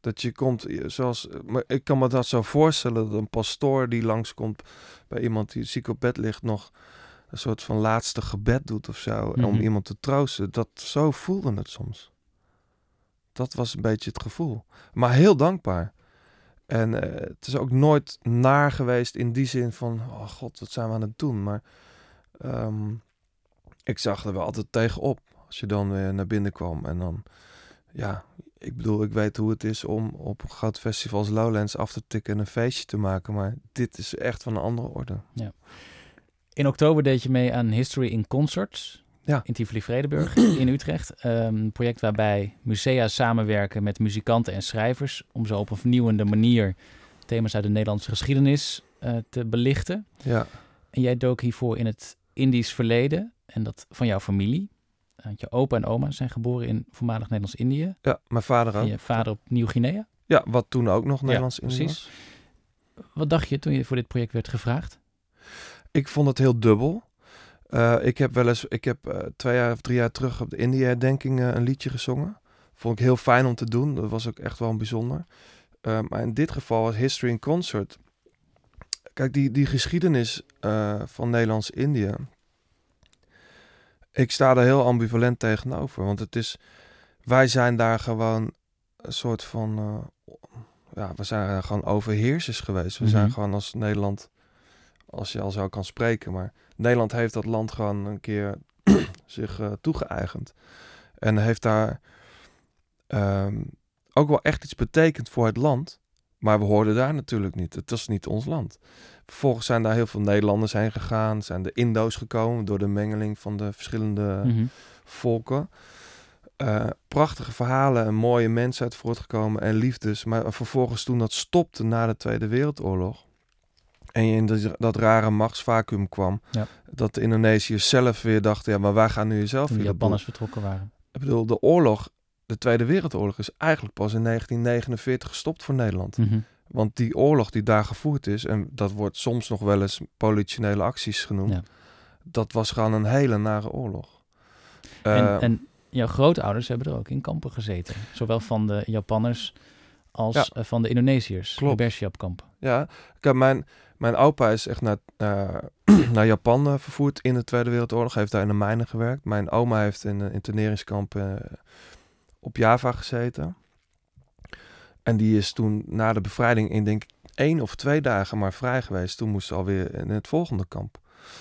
Dat je komt, je- zoals, maar ik kan me dat zo voorstellen, dat een pastoor die langskomt bij iemand die ziek op bed ligt, nog een soort van laatste gebed doet of zo, om Mhm. iemand te troosten. Dat, zo voelde het soms. Dat was een beetje het gevoel. Maar heel dankbaar. En eh, het is ook nooit naar geweest in die zin van, oh god, wat zijn we aan het doen? Maar ehm, ik zag er wel altijd tegenop. Als je dan weer naar binnen kwam en dan, ja, ik bedoel, ik weet hoe het is om op een groot festival als Lowlands af te tikken en een feestje te maken. Maar dit is echt van een andere orde. In oktober deed je mee aan History in Concerts. Ja. In Tivoli-Vredenburg in Utrecht. Ehm, een project waarbij musea samenwerken met muzikanten en schrijvers. Om zo op een vernieuwende manier thema's uit de Nederlandse geschiedenis eh, te belichten. Ja, En jij dook hiervoor in het Indisch verleden en dat van jouw familie. Want je opa en oma zijn geboren in voormalig Nederlands-Indië. ja mijn vader En ook. je vader op Nieuw-Guinea. Ja, wat toen ook nog Nederlands ja, precies. Wat dacht je toen je voor dit project werd gevraagd? Ik vond het heel dubbel. Eh, ik heb wel eens, ik heb eh, twee jaar of drie jaar terug op de India-herdenking een liedje gezongen. Vond ik heel fijn om te doen. Dat was ook echt wel een bijzonder. Eh, maar in dit geval was History in Concert. Kijk, die, die geschiedenis van Nederlands-Indië. Ik sta er heel ambivalent tegenover. Want het is, wij zijn daar gewoon een soort van, eh, ja, we zijn gewoon overheersers geweest. We zijn Mhm. gewoon als Nederland, als je al zo kan spreken, maar Nederland heeft dat land gewoon een keer zich eh, toegeëigend. En heeft daar ehm, ook wel echt iets betekend voor het land. Maar we hoorden daar natuurlijk niet. Het was niet ons land. Vervolgens zijn daar heel veel Nederlanders heen gegaan. Zijn de Indo's gekomen door de mengeling van de verschillende Mhm. volken. Eh, prachtige verhalen en mooie mensen uit voortgekomen en liefdes. Maar vervolgens toen dat stopte na de Tweede Wereldoorlog... en je in dat, dat rare machtsvacuum kwam... Ja. dat de Indonesiërs zelf weer dachten... ja, maar wij gaan nu zelf Toen de weer de Japanners vertrokken waren. ik bedoel, de oorlog, de Tweede Wereldoorlog is eigenlijk pas in 1949 gestopt voor Nederland. Mhm. Want die oorlog die daar gevoerd is, en dat wordt soms nog wel eens politionele acties genoemd, Ja. dat was gewoon een hele nare oorlog. En, Eh, en jouw grootouders hebben er ook in kampen gezeten. Zowel van de Japanners als Ja. eh, van de Indonesiërs. Klopt. De Bersiap-kampen. Ja, kijk, mijn, mijn opa is echt naar, naar, naar Japan eh, vervoerd in de Tweede Wereldoorlog. Heeft daar in de mijnen gewerkt. Mijn oma heeft in een interneringskamp eh, op Java gezeten. En die is toen na de bevrijding in denk ik één of twee dagen maar vrij geweest. Toen moest ze alweer in het volgende kamp.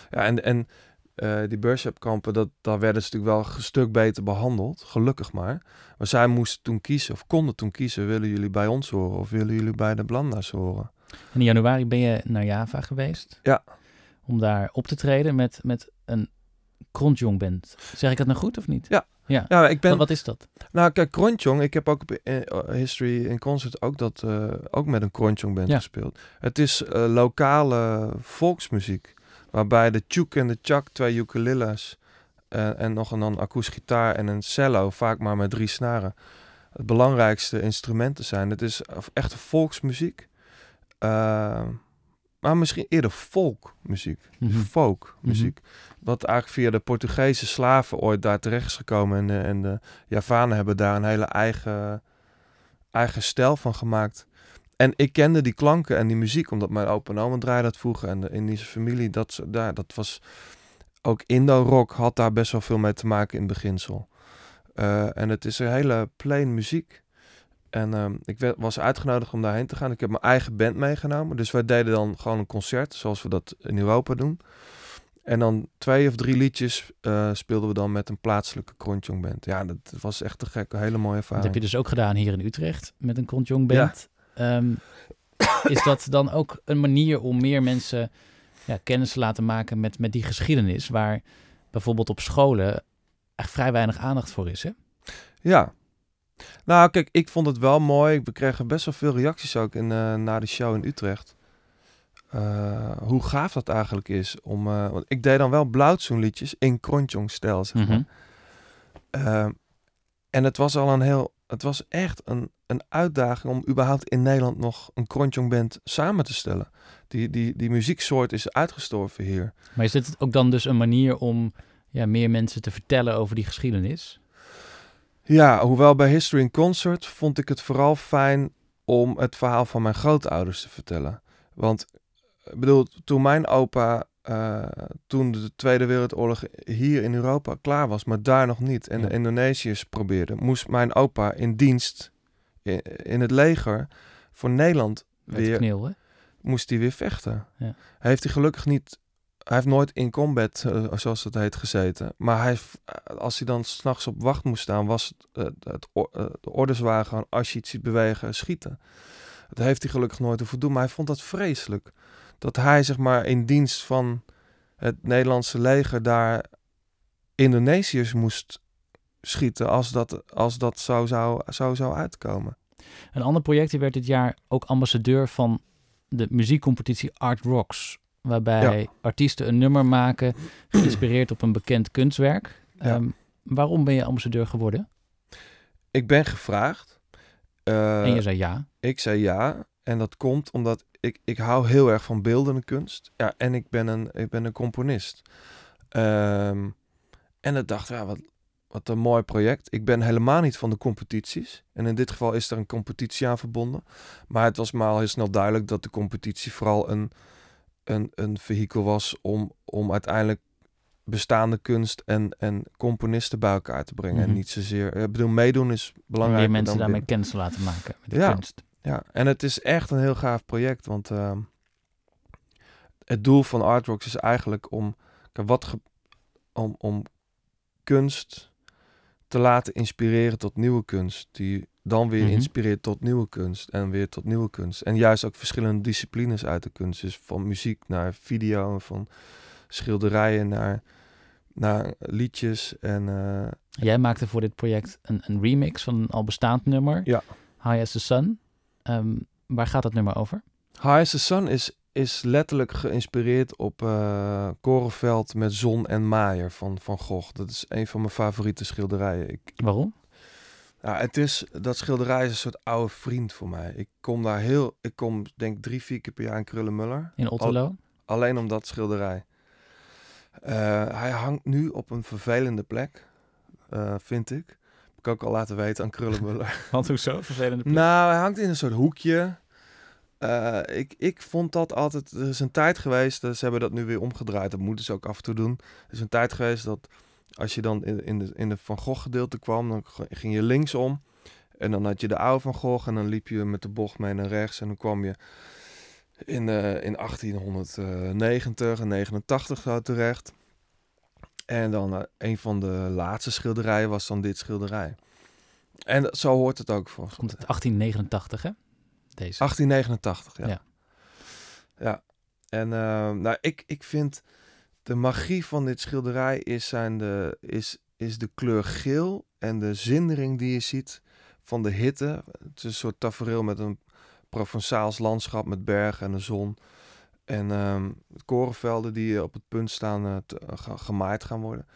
Ja, en, en eh, die Bershap-kampen, dat, daar werden ze natuurlijk wel een stuk beter behandeld. Gelukkig maar. Maar zij moesten toen kiezen, of konden toen kiezen... willen jullie bij ons horen of willen jullie bij de Blanda's horen? En in januari ben je naar Java geweest. Ja. Om daar op te treden met, met een band. Zeg ik dat nou goed of niet? Ja. Ja. Ja, ik ben... Wat, wat is dat? Nou, kijk, Kronjong, ik heb ook op eh, History in Concert ook, dat, eh, ook met een Kronjong band Ja. gespeeld. Het is eh, lokale volksmuziek, waarbij de tjoek en de chak, twee ukuleles eh, en nog een dan akoestisch gitaar en een cello, vaak maar met drie snaren, het belangrijkste instrumenten zijn. Het is echt volksmuziek, Eh, maar misschien eerder folkmuziek Mhm. folkmuziek. Wat eigenlijk via de Portugese slaven ooit daar terecht is gekomen. En, de- en de Javanen hebben daar een hele eigen, eigen stijl van gemaakt. En ik kende die klanken en die muziek, omdat mijn opa en oma draaiden dat vroeger. En de Indische familie, dat, daar, dat was... Ook Indo-rock had daar best wel veel mee te maken in beginsel. Eh, en het is een hele plain muziek. En ehm, ik werd, was uitgenodigd om daarheen te gaan. Ik heb mijn eigen band meegenomen. Dus wij deden dan gewoon een concert, zoals we dat in Europa doen. En dan twee of drie liedjes eh, speelden we dan met een plaatselijke Kronjong band. Ja, dat was echt te gek. Een hele mooie Dat ervaring. heb je dus ook gedaan hier in Utrecht met een Krontjong band. Ehm, is dat dan ook een manier om meer mensen ja, kennis te laten maken met, met die geschiedenis, waar bijvoorbeeld op scholen echt vrij weinig aandacht voor is, hè? Ja. Nou, kijk, ik vond het wel mooi. We kregen best wel veel reacties ook in, eh, na de show in Utrecht. Eh, hoe gaaf dat eigenlijk is om... eh, want ik deed dan wel blauwtsoenliedjes in Kronjong-stijl, zeg maar. Mhm. Ehm, en het was al een heel... Het was echt een, een uitdaging om überhaupt in Nederland nog een Kronjong band samen te stellen. Die, die, die muzieksoort is uitgestorven hier. Maar is dit ook dan dus een manier om ja, meer mensen te vertellen over die geschiedenis? Ja, hoewel bij History in Concert vond ik het vooral fijn om het verhaal van mijn grootouders te vertellen. Want, ik bedoel, toen mijn opa, eh, toen de Tweede Wereldoorlog hier in Europa klaar was, maar daar nog niet, en Ja. de Indonesiërs probeerden, moest mijn opa in dienst in, in het leger voor Nederland weer kneel, moest hij weer vechten. Ja. Heeft hij gelukkig niet hij heeft nooit in combat, eh, zoals het heet, gezeten. Maar hij, eh, als hij dan s'nachts op wacht moest staan, was het, eh, de orders waren gewoon, als je iets ziet bewegen, schieten. Dat heeft hij gelukkig nooit hoeven doen, maar hij vond dat vreselijk. Dat hij, zeg maar, in dienst van het Nederlandse leger daar Indonesiërs moest schieten als dat, als dat zou, zou, zou, zou uitkomen. Een ander project, die werd dit jaar ook ambassadeur van de muziekcompetitie Art Rocks. Waarbij artiesten een nummer maken, geïnspireerd op een bekend kunstwerk. Ja. Ehm, waarom ben je ambassadeur geworden? Ik ben gevraagd. eh, en je zei ja. Ik zei ja. En dat komt omdat ik, ik hou heel erg van beeldende kunst. Ja, en ik ben een, ik ben een componist. Ehm, en ik dacht, ja, wat, wat een mooi project. Ik ben helemaal niet van de competities. En in dit geval is er een competitie aan verbonden. Maar het was me al heel snel duidelijk dat de competitie vooral een, een, een vehikel was om, om uiteindelijk bestaande kunst en, en componisten bij elkaar te brengen. Mhm. En niet zozeer... Ik bedoel, meedoen is belangrijk. meer mensen daarmee kennis te laten maken met de Ja. kunst. Ja, en het is echt een heel gaaf project, want ehm, het doel van Artworks is eigenlijk om, wat ge- om, om kunst te laten inspireren tot nieuwe kunst, die dan weer Mhm. inspireert tot nieuwe kunst en weer tot nieuwe kunst. En juist ook verschillende disciplines uit de kunst, dus van muziek naar video, en van schilderijen naar, naar liedjes en eh, Jij maakte voor dit project een, een remix van een al bestaand nummer. Ja. High as the Sun. Ehm, waar gaat dat nummer over? High as the Sun is, is letterlijk geïnspireerd op eh Korenveld met zon en maaier van Van Gogh. Dat is een van mijn favoriete schilderijen. Ik, Waarom? Ja, het is, dat schilderij is een soort oude vriend voor mij. Ik kom daar heel, ik kom denk drie, vier keer per jaar in Krullenmuller. In Otterlo? Alleen om dat schilderij. Eh, hij hangt nu op een vervelende plek, eh, vind ik. Heb ik ook al laten weten aan Krullenmuller. Want hoezo? Vervelende plek. Nou, hij hangt in een soort hoekje. Eh, ik, ik vond dat altijd... Er is een tijd geweest, ze hebben dat nu weer omgedraaid. Dat moeten ze ook af en toe doen. Er is een tijd geweest dat als je dan in, in, de, in de Van Gogh gedeelte kwam... dan ging je linksom. En dan had je de oude Van Gogh. En dan liep je met de bocht mee naar rechts. En dan kwam je in, eh, in 1890 en 89 zo terecht. En dan eh, een van de laatste schilderijen was dan dit schilderij. En dat- zo hoort het ook volgens Komt het 1889, hè? Deze. 1889, ja. Ja. Ja. En eh, nou, ik, ik vind de magie van dit schilderij is, zijn de, is, is de kleur geel en de zindering die je ziet van de hitte. Het is een soort tafereel met een Provençaals landschap met bergen en de zon. En ehm, korenvelden die op het punt staan eh, te, ga- gemaaid gaan worden.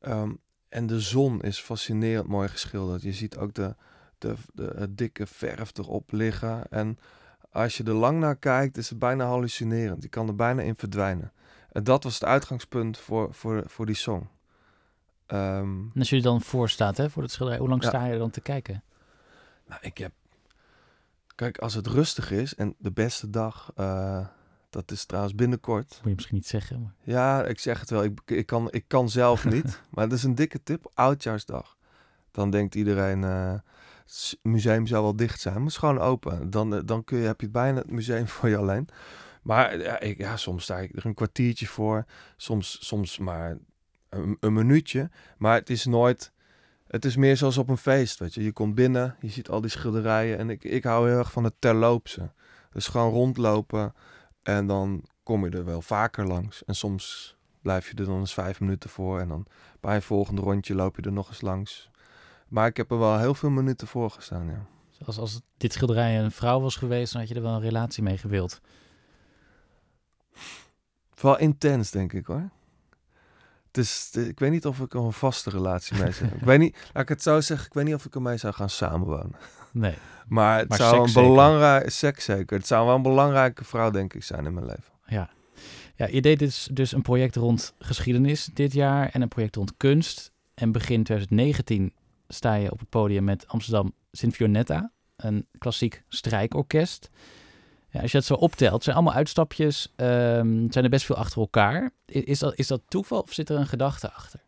Ehm, en de zon is fascinerend mooi geschilderd. Je ziet ook de, de, de, het dikke verf erop liggen. En als je er lang naar kijkt, is het bijna hallucinerend. Je kan er bijna in verdwijnen. En dat was het uitgangspunt voor, voor, voor die song. Ehm, En als je dan voor staat, hè, voor het schilderij, hoe lang Ja. sta je er dan te kijken? nou, ik heb... Kijk, als het rustig is en de beste dag, eh, dat is trouwens binnenkort. Moet je misschien niet zeggen. Maar... Ja, ik zeg het wel. Ik, ik, kan, ik kan zelf niet. maar het is een dikke tip. Oudjaarsdag. Dan denkt iedereen... eh, het museum zou wel dicht zijn. Maar het is gewoon open. Dan, eh, dan kun je, heb je bijna het museum voor je alleen. Maar ja, ik, ja, soms sta ik er een kwartiertje voor. Soms, soms maar een, een minuutje. Maar het is nooit... Het is meer zoals op een feest, weet je. Je komt binnen, je ziet al die schilderijen. En ik, ik hou heel erg van het terloopse. Dus gewoon rondlopen. En dan kom je er wel vaker langs. En soms blijf je er dan eens vijf minuten voor. En dan bij een volgende rondje loop je er nog eens langs. Maar ik heb er wel heel veel minuten voor gestaan, ja. Zoals als dit schilderij een vrouw was geweest, dan had je er wel een relatie mee gewild. Wel intens, denk ik, hoor. Het is, ik weet niet of ik een vaste relatie mee zou Ik weet niet, laat ik het zo zeggen, ik weet niet of ik ermee zou gaan samenwonen. Nee. Maar het Maar zou een zeker. belangrijk, seks zeker. Het zou wel een belangrijke vrouw, denk ik, zijn in mijn leven. Ja. ja, je deed dus, dus een project rond geschiedenis dit jaar en een project rond kunst. En begin 2019 sta je op het podium met Amsterdam Sinfionetta, een klassiek strijkorkest. Ja, als je het zo optelt, zijn allemaal uitstapjes, ehm, zijn er best veel achter elkaar. Is dat, is dat toeval of zit er een gedachte achter?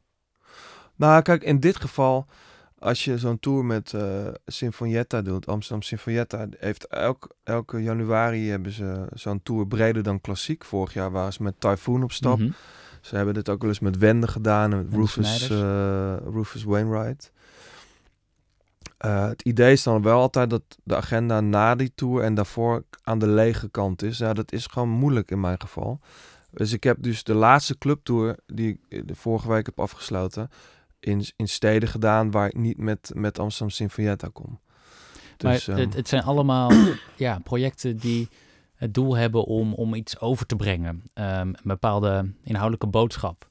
Nou, kijk, in dit geval als je zo'n tour met eh Sinfonietta doet, Amsterdam Sinfonietta, heeft elk, elke januari hebben ze zo'n tour breder dan klassiek. Vorig jaar waren ze met Typhoon op stap. Mhm. Ze hebben dit ook wel eens met Wende gedaan, met Rufus, eh, Rufus Wainwright. Eh, het idee is dan wel altijd dat de agenda na die tour en daarvoor aan de lege kant is. Ja, dat is gewoon moeilijk in mijn geval. Dus ik heb dus de laatste clubtour die ik de vorige week heb afgesloten in, in steden gedaan waar ik niet met, met Amsterdam Sinfonietta kom. Dus, maar ehm, het, het zijn allemaal ja, projecten die het doel hebben om, om iets over te brengen. Ehm, een bepaalde inhoudelijke boodschap.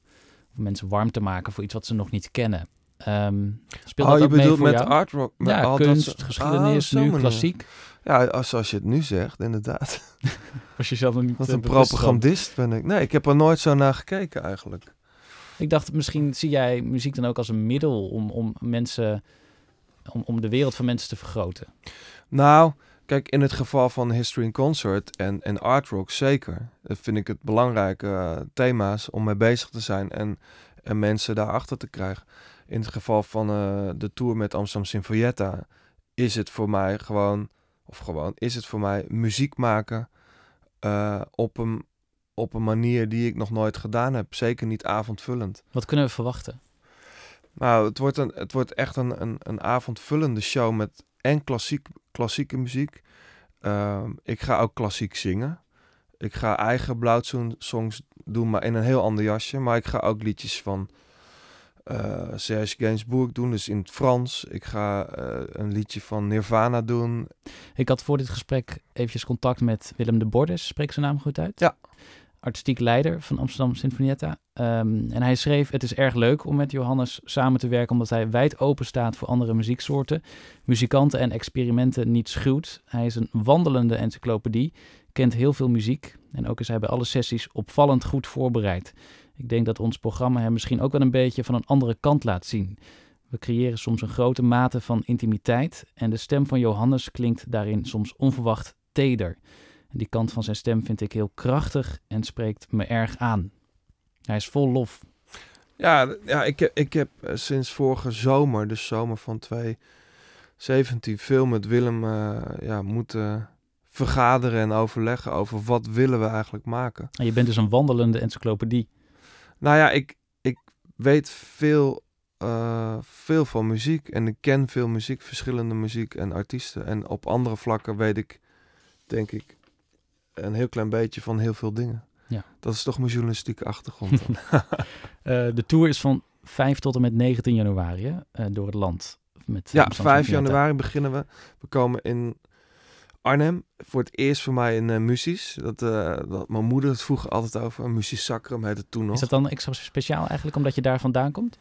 Of mensen warm te maken voor iets wat ze nog niet kennen. Speelt oh, dat je bedoelt voor met jou? art rock? met Ja, al dat kunst, soort- geschiedenis, Oh, zo'n nu klassiek. Ja, als, als je het nu zegt, inderdaad. Was je zelf nog niet Wat eh, een van? propagandist ben ik. Nee, ik heb er nooit zo naar gekeken eigenlijk. Ik dacht, misschien zie jij muziek dan ook als een middel om, om mensen, om, om de wereld van mensen te vergroten. Nou, kijk, in het geval van History in Concert en, en Art Rock zeker. Dat vind ik het belangrijke eh, thema's om mee bezig te zijn en, en mensen daarachter te krijgen. In het geval van eh, de tour met Amsterdam Sinfonietta is het voor mij gewoon, of gewoon, is het voor mij muziek maken eh, op, een, op een manier die ik nog nooit gedaan heb. Zeker niet avondvullend. Wat kunnen we verwachten? Nou, het wordt, een, het wordt echt een, een, een avondvullende show met en klassiek, klassieke muziek. Ehm, ik ga ook klassiek zingen. Ik ga eigen blauwsongs doen, maar in een heel ander jasje. Maar ik ga ook liedjes van Serge Gainsbourg doen, dus in het Frans. Ik ga eh, een liedje van Nirvana doen. Ik had voor dit gesprek eventjes contact met Willem de Bordes. Spreek zijn naam goed uit? Ja. Artistiek leider van Amsterdam Sinfonietta. Ehm, en hij schreef, het is erg leuk om met Johannes samen te werken... omdat hij wijd open staat voor andere muzieksoorten. Muzikanten en experimenten niet schuwt. Hij is een wandelende encyclopedie, kent heel veel muziek... en ook is hij bij alle sessies opvallend goed voorbereid. Ik denk dat ons programma hem misschien ook wel een beetje van een andere kant laat zien... We creëren soms een grote mate van intimiteit en de stem van Johannes klinkt daarin soms onverwacht teder. En die kant van zijn stem vind ik heel krachtig en spreekt me erg aan. Hij is vol lof. Ja, ja ik, heb, ik heb eh, sinds vorige zomer, de zomer van 2017, veel met Willem eh, ja, moeten vergaderen en overleggen over wat willen we eigenlijk maken. En je bent dus een wandelende encyclopedie. Nou ja, ik, ik weet veel, eh, veel van muziek en ik ken veel muziek, verschillende muziek en artiesten. En op andere vlakken weet ik, denk ik, een heel klein beetje van heel veel dingen. Ja. Dat is toch mijn journalistieke achtergrond. dan. Eh, de tour is van 5 tot en met 19 januari hè, eh, door het land. Met Ja, Amsterdam 5 Symfonietta. januari beginnen we. We komen in Arnhem. Voor het eerst voor mij in uh, Muzies. Dat, eh, dat, mijn moeder het vroeger altijd over. Muzies Sacrum heette toen nog. Is dat dan extra speciaal eigenlijk omdat je daar vandaan komt?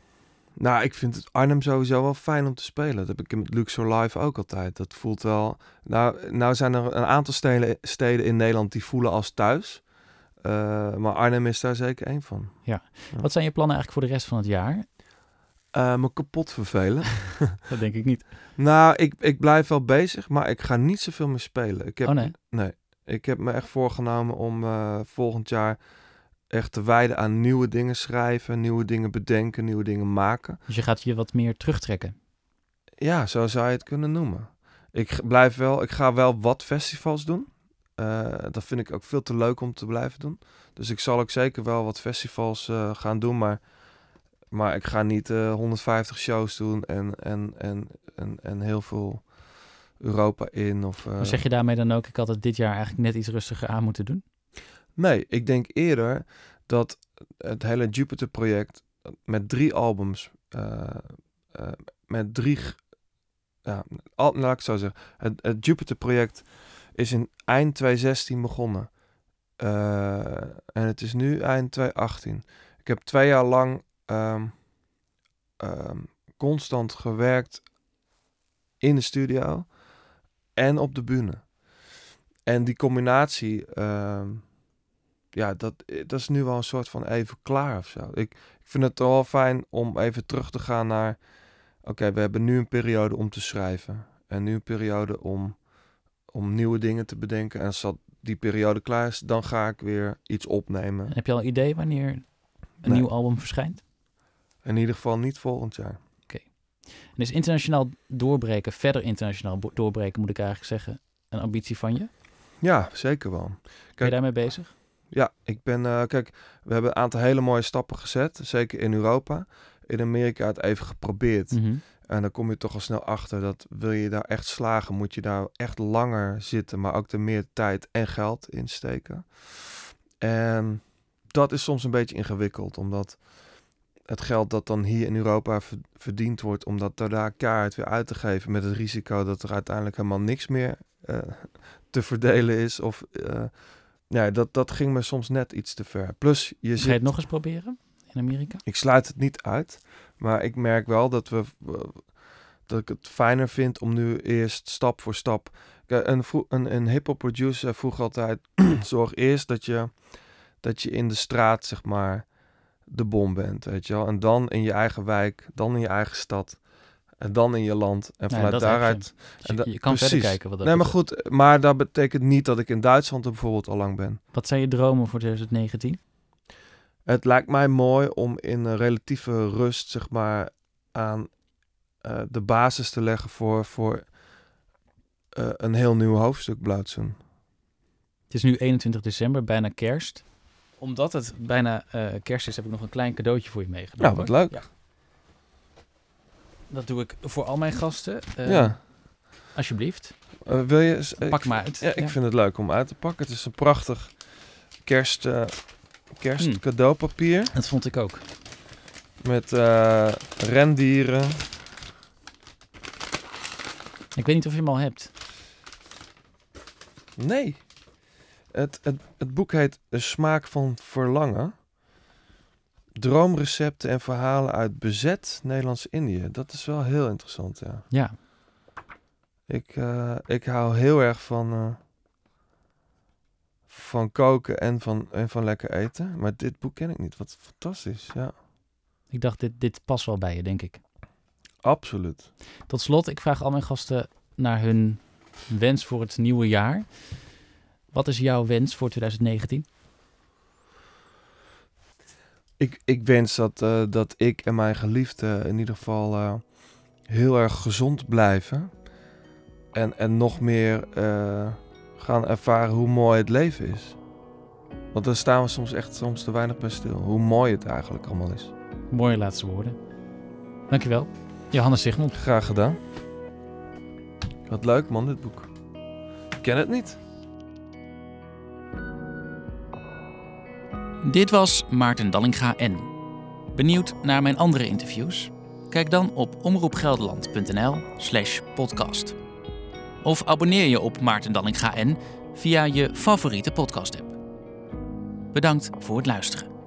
Nou, ik vind het Arnhem sowieso wel fijn om te spelen. Dat heb ik met Luxor Live ook altijd. Dat voelt wel... Nou, nou zijn er een aantal steden, steden in Nederland die voelen als thuis. Uh, maar Arnhem is daar zeker één van. Ja. Wat zijn je plannen eigenlijk voor de rest van het jaar? Uh, me kapot vervelen. dat denk ik niet. Nou, ik, ik blijf wel bezig, maar ik ga niet zoveel meer spelen. Ik heb, oh nee? Nee. Ik heb me echt voorgenomen om uh, volgend jaar echt te wijden aan nieuwe dingen schrijven, nieuwe dingen bedenken, nieuwe dingen maken. Dus je gaat je wat meer terugtrekken? Ja, zo zou je het kunnen noemen. Ik blijf wel, ik ga wel wat festivals doen. Uh, dat vind ik ook veel te leuk om te blijven doen. Dus ik zal ook zeker wel wat festivals uh, gaan doen, maar, maar ik ga niet uh, 150 shows doen en, en, en, en, en heel veel Europa in. Of, maar zeg je daarmee dan ook, ik had het dit jaar eigenlijk net iets rustiger aan moeten doen? Nee, ik denk eerder dat het hele Jupiter-project met drie albums, uh, met drie, ja, al, laat ik het zo zeggen, het, het Jupiter-project is in eind 2016 begonnen. En het is nu eind 2018. Ik heb twee jaar lang um, um, constant gewerkt in de studio en op de bühne. En die combinatie, uh, ja, dat, dat is nu wel een soort van even klaar of zo. Ik, ik vind het wel fijn om even terug te gaan naar, oké, okay, we hebben nu een periode om te schrijven. En nu een periode om, om nieuwe dingen te bedenken. En als dat die periode klaar is, dan ga ik weer iets opnemen. En heb je al een idee wanneer een Nee. nieuw album verschijnt? In ieder geval niet volgend jaar. Oké. En is internationaal doorbreken, verder internationaal doorbreken, moet ik eigenlijk zeggen, een ambitie van je? Ja, zeker wel. Ben je daarmee bezig? Ja, ik ben, eh, kijk, we hebben een aantal hele mooie stappen gezet, zeker in Europa. In Amerika het even geprobeerd. Mhm. En dan kom je toch al snel achter dat wil je daar echt slagen, moet je daar echt langer zitten, maar ook er meer tijd en geld in steken. En dat is soms een beetje ingewikkeld, omdat het geld dat dan hier in Europa ver- verdiend wordt, om dat daar kaart weer uit te geven met het risico dat er uiteindelijk helemaal niks meer eh, te verdelen is. Of eh, ja, dat, dat ging me soms net iets te ver. Plus, je Ga je het nog eens proberen in Amerika? ik sluit het niet uit, maar ik merk wel dat we dat ik het fijner vind om nu eerst stap voor stap. Een, een, een hip-hop producer vroeg altijd: zorg eerst dat je, dat je in de straat, zeg maar, de bom bent. Weet je wel? En dan in je eigen wijk, dan in je eigen stad. En dan in je land. En vanuit je. daaruit. Dus en je, da- je kan verder precies. kijken wat dat Nee, maar goed, maar dat betekent niet dat ik in Duitsland er bijvoorbeeld al lang ben. Wat zijn je dromen voor 2019? Het lijkt mij mooi om in een relatieve rust, zeg maar, aan eh, de basis te leggen voor, voor eh, een heel nieuw hoofdstuk Blauwtsoen. Het is nu 21 december, bijna kerst. Omdat het bijna eh, kerst is, heb ik nog een klein cadeautje voor je meegenomen. Nou, wat leuk. Ja. Dat doe ik voor al mijn gasten. Eh, ja. Alsjeblieft. Eh, wil je... eens- Pak maar uit. Ja, ik vind het leuk om uit te pakken. Het is een prachtig kerst, kerst Hmm. cadeaupapier Dat vond ik ook. met rendieren. Ik weet niet of je hem al hebt. Nee. Het, het, het boek heet De Smaak van Verlangen. Droomrecepten en verhalen uit bezet Nederlands-Indië. Dat is wel heel interessant, ja. Ja. Ik, eh, ik hou heel erg van, eh, van koken en van, en van lekker eten. Maar dit boek ken ik niet. Wat fantastisch, ja. Ik dacht, dit, dit past wel bij je, denk ik. Absoluut. Tot slot, ik vraag al mijn gasten naar hun wens voor het nieuwe jaar. Wat is jouw wens voor 2019? Ik, ik wens dat, eh, dat ik en mijn geliefde in ieder geval eh, heel erg gezond blijven. En, en nog meer eh, gaan ervaren hoe mooi het leven is. Want daar staan we soms echt soms te weinig bij stil. Hoe mooi het eigenlijk allemaal is. Mooie laatste woorden. Dankjewel. Johannes Sigmund. Graag gedaan. Wat leuk man, dit boek. Ik ken het niet. Dit was Maarten Dallinga N. Benieuwd naar mijn andere interviews? Kijk dan op omroepgelderland.nl slash podcast. Of abonneer je op Maarten Dallinga N via je favoriete podcast app. Bedankt voor het luisteren.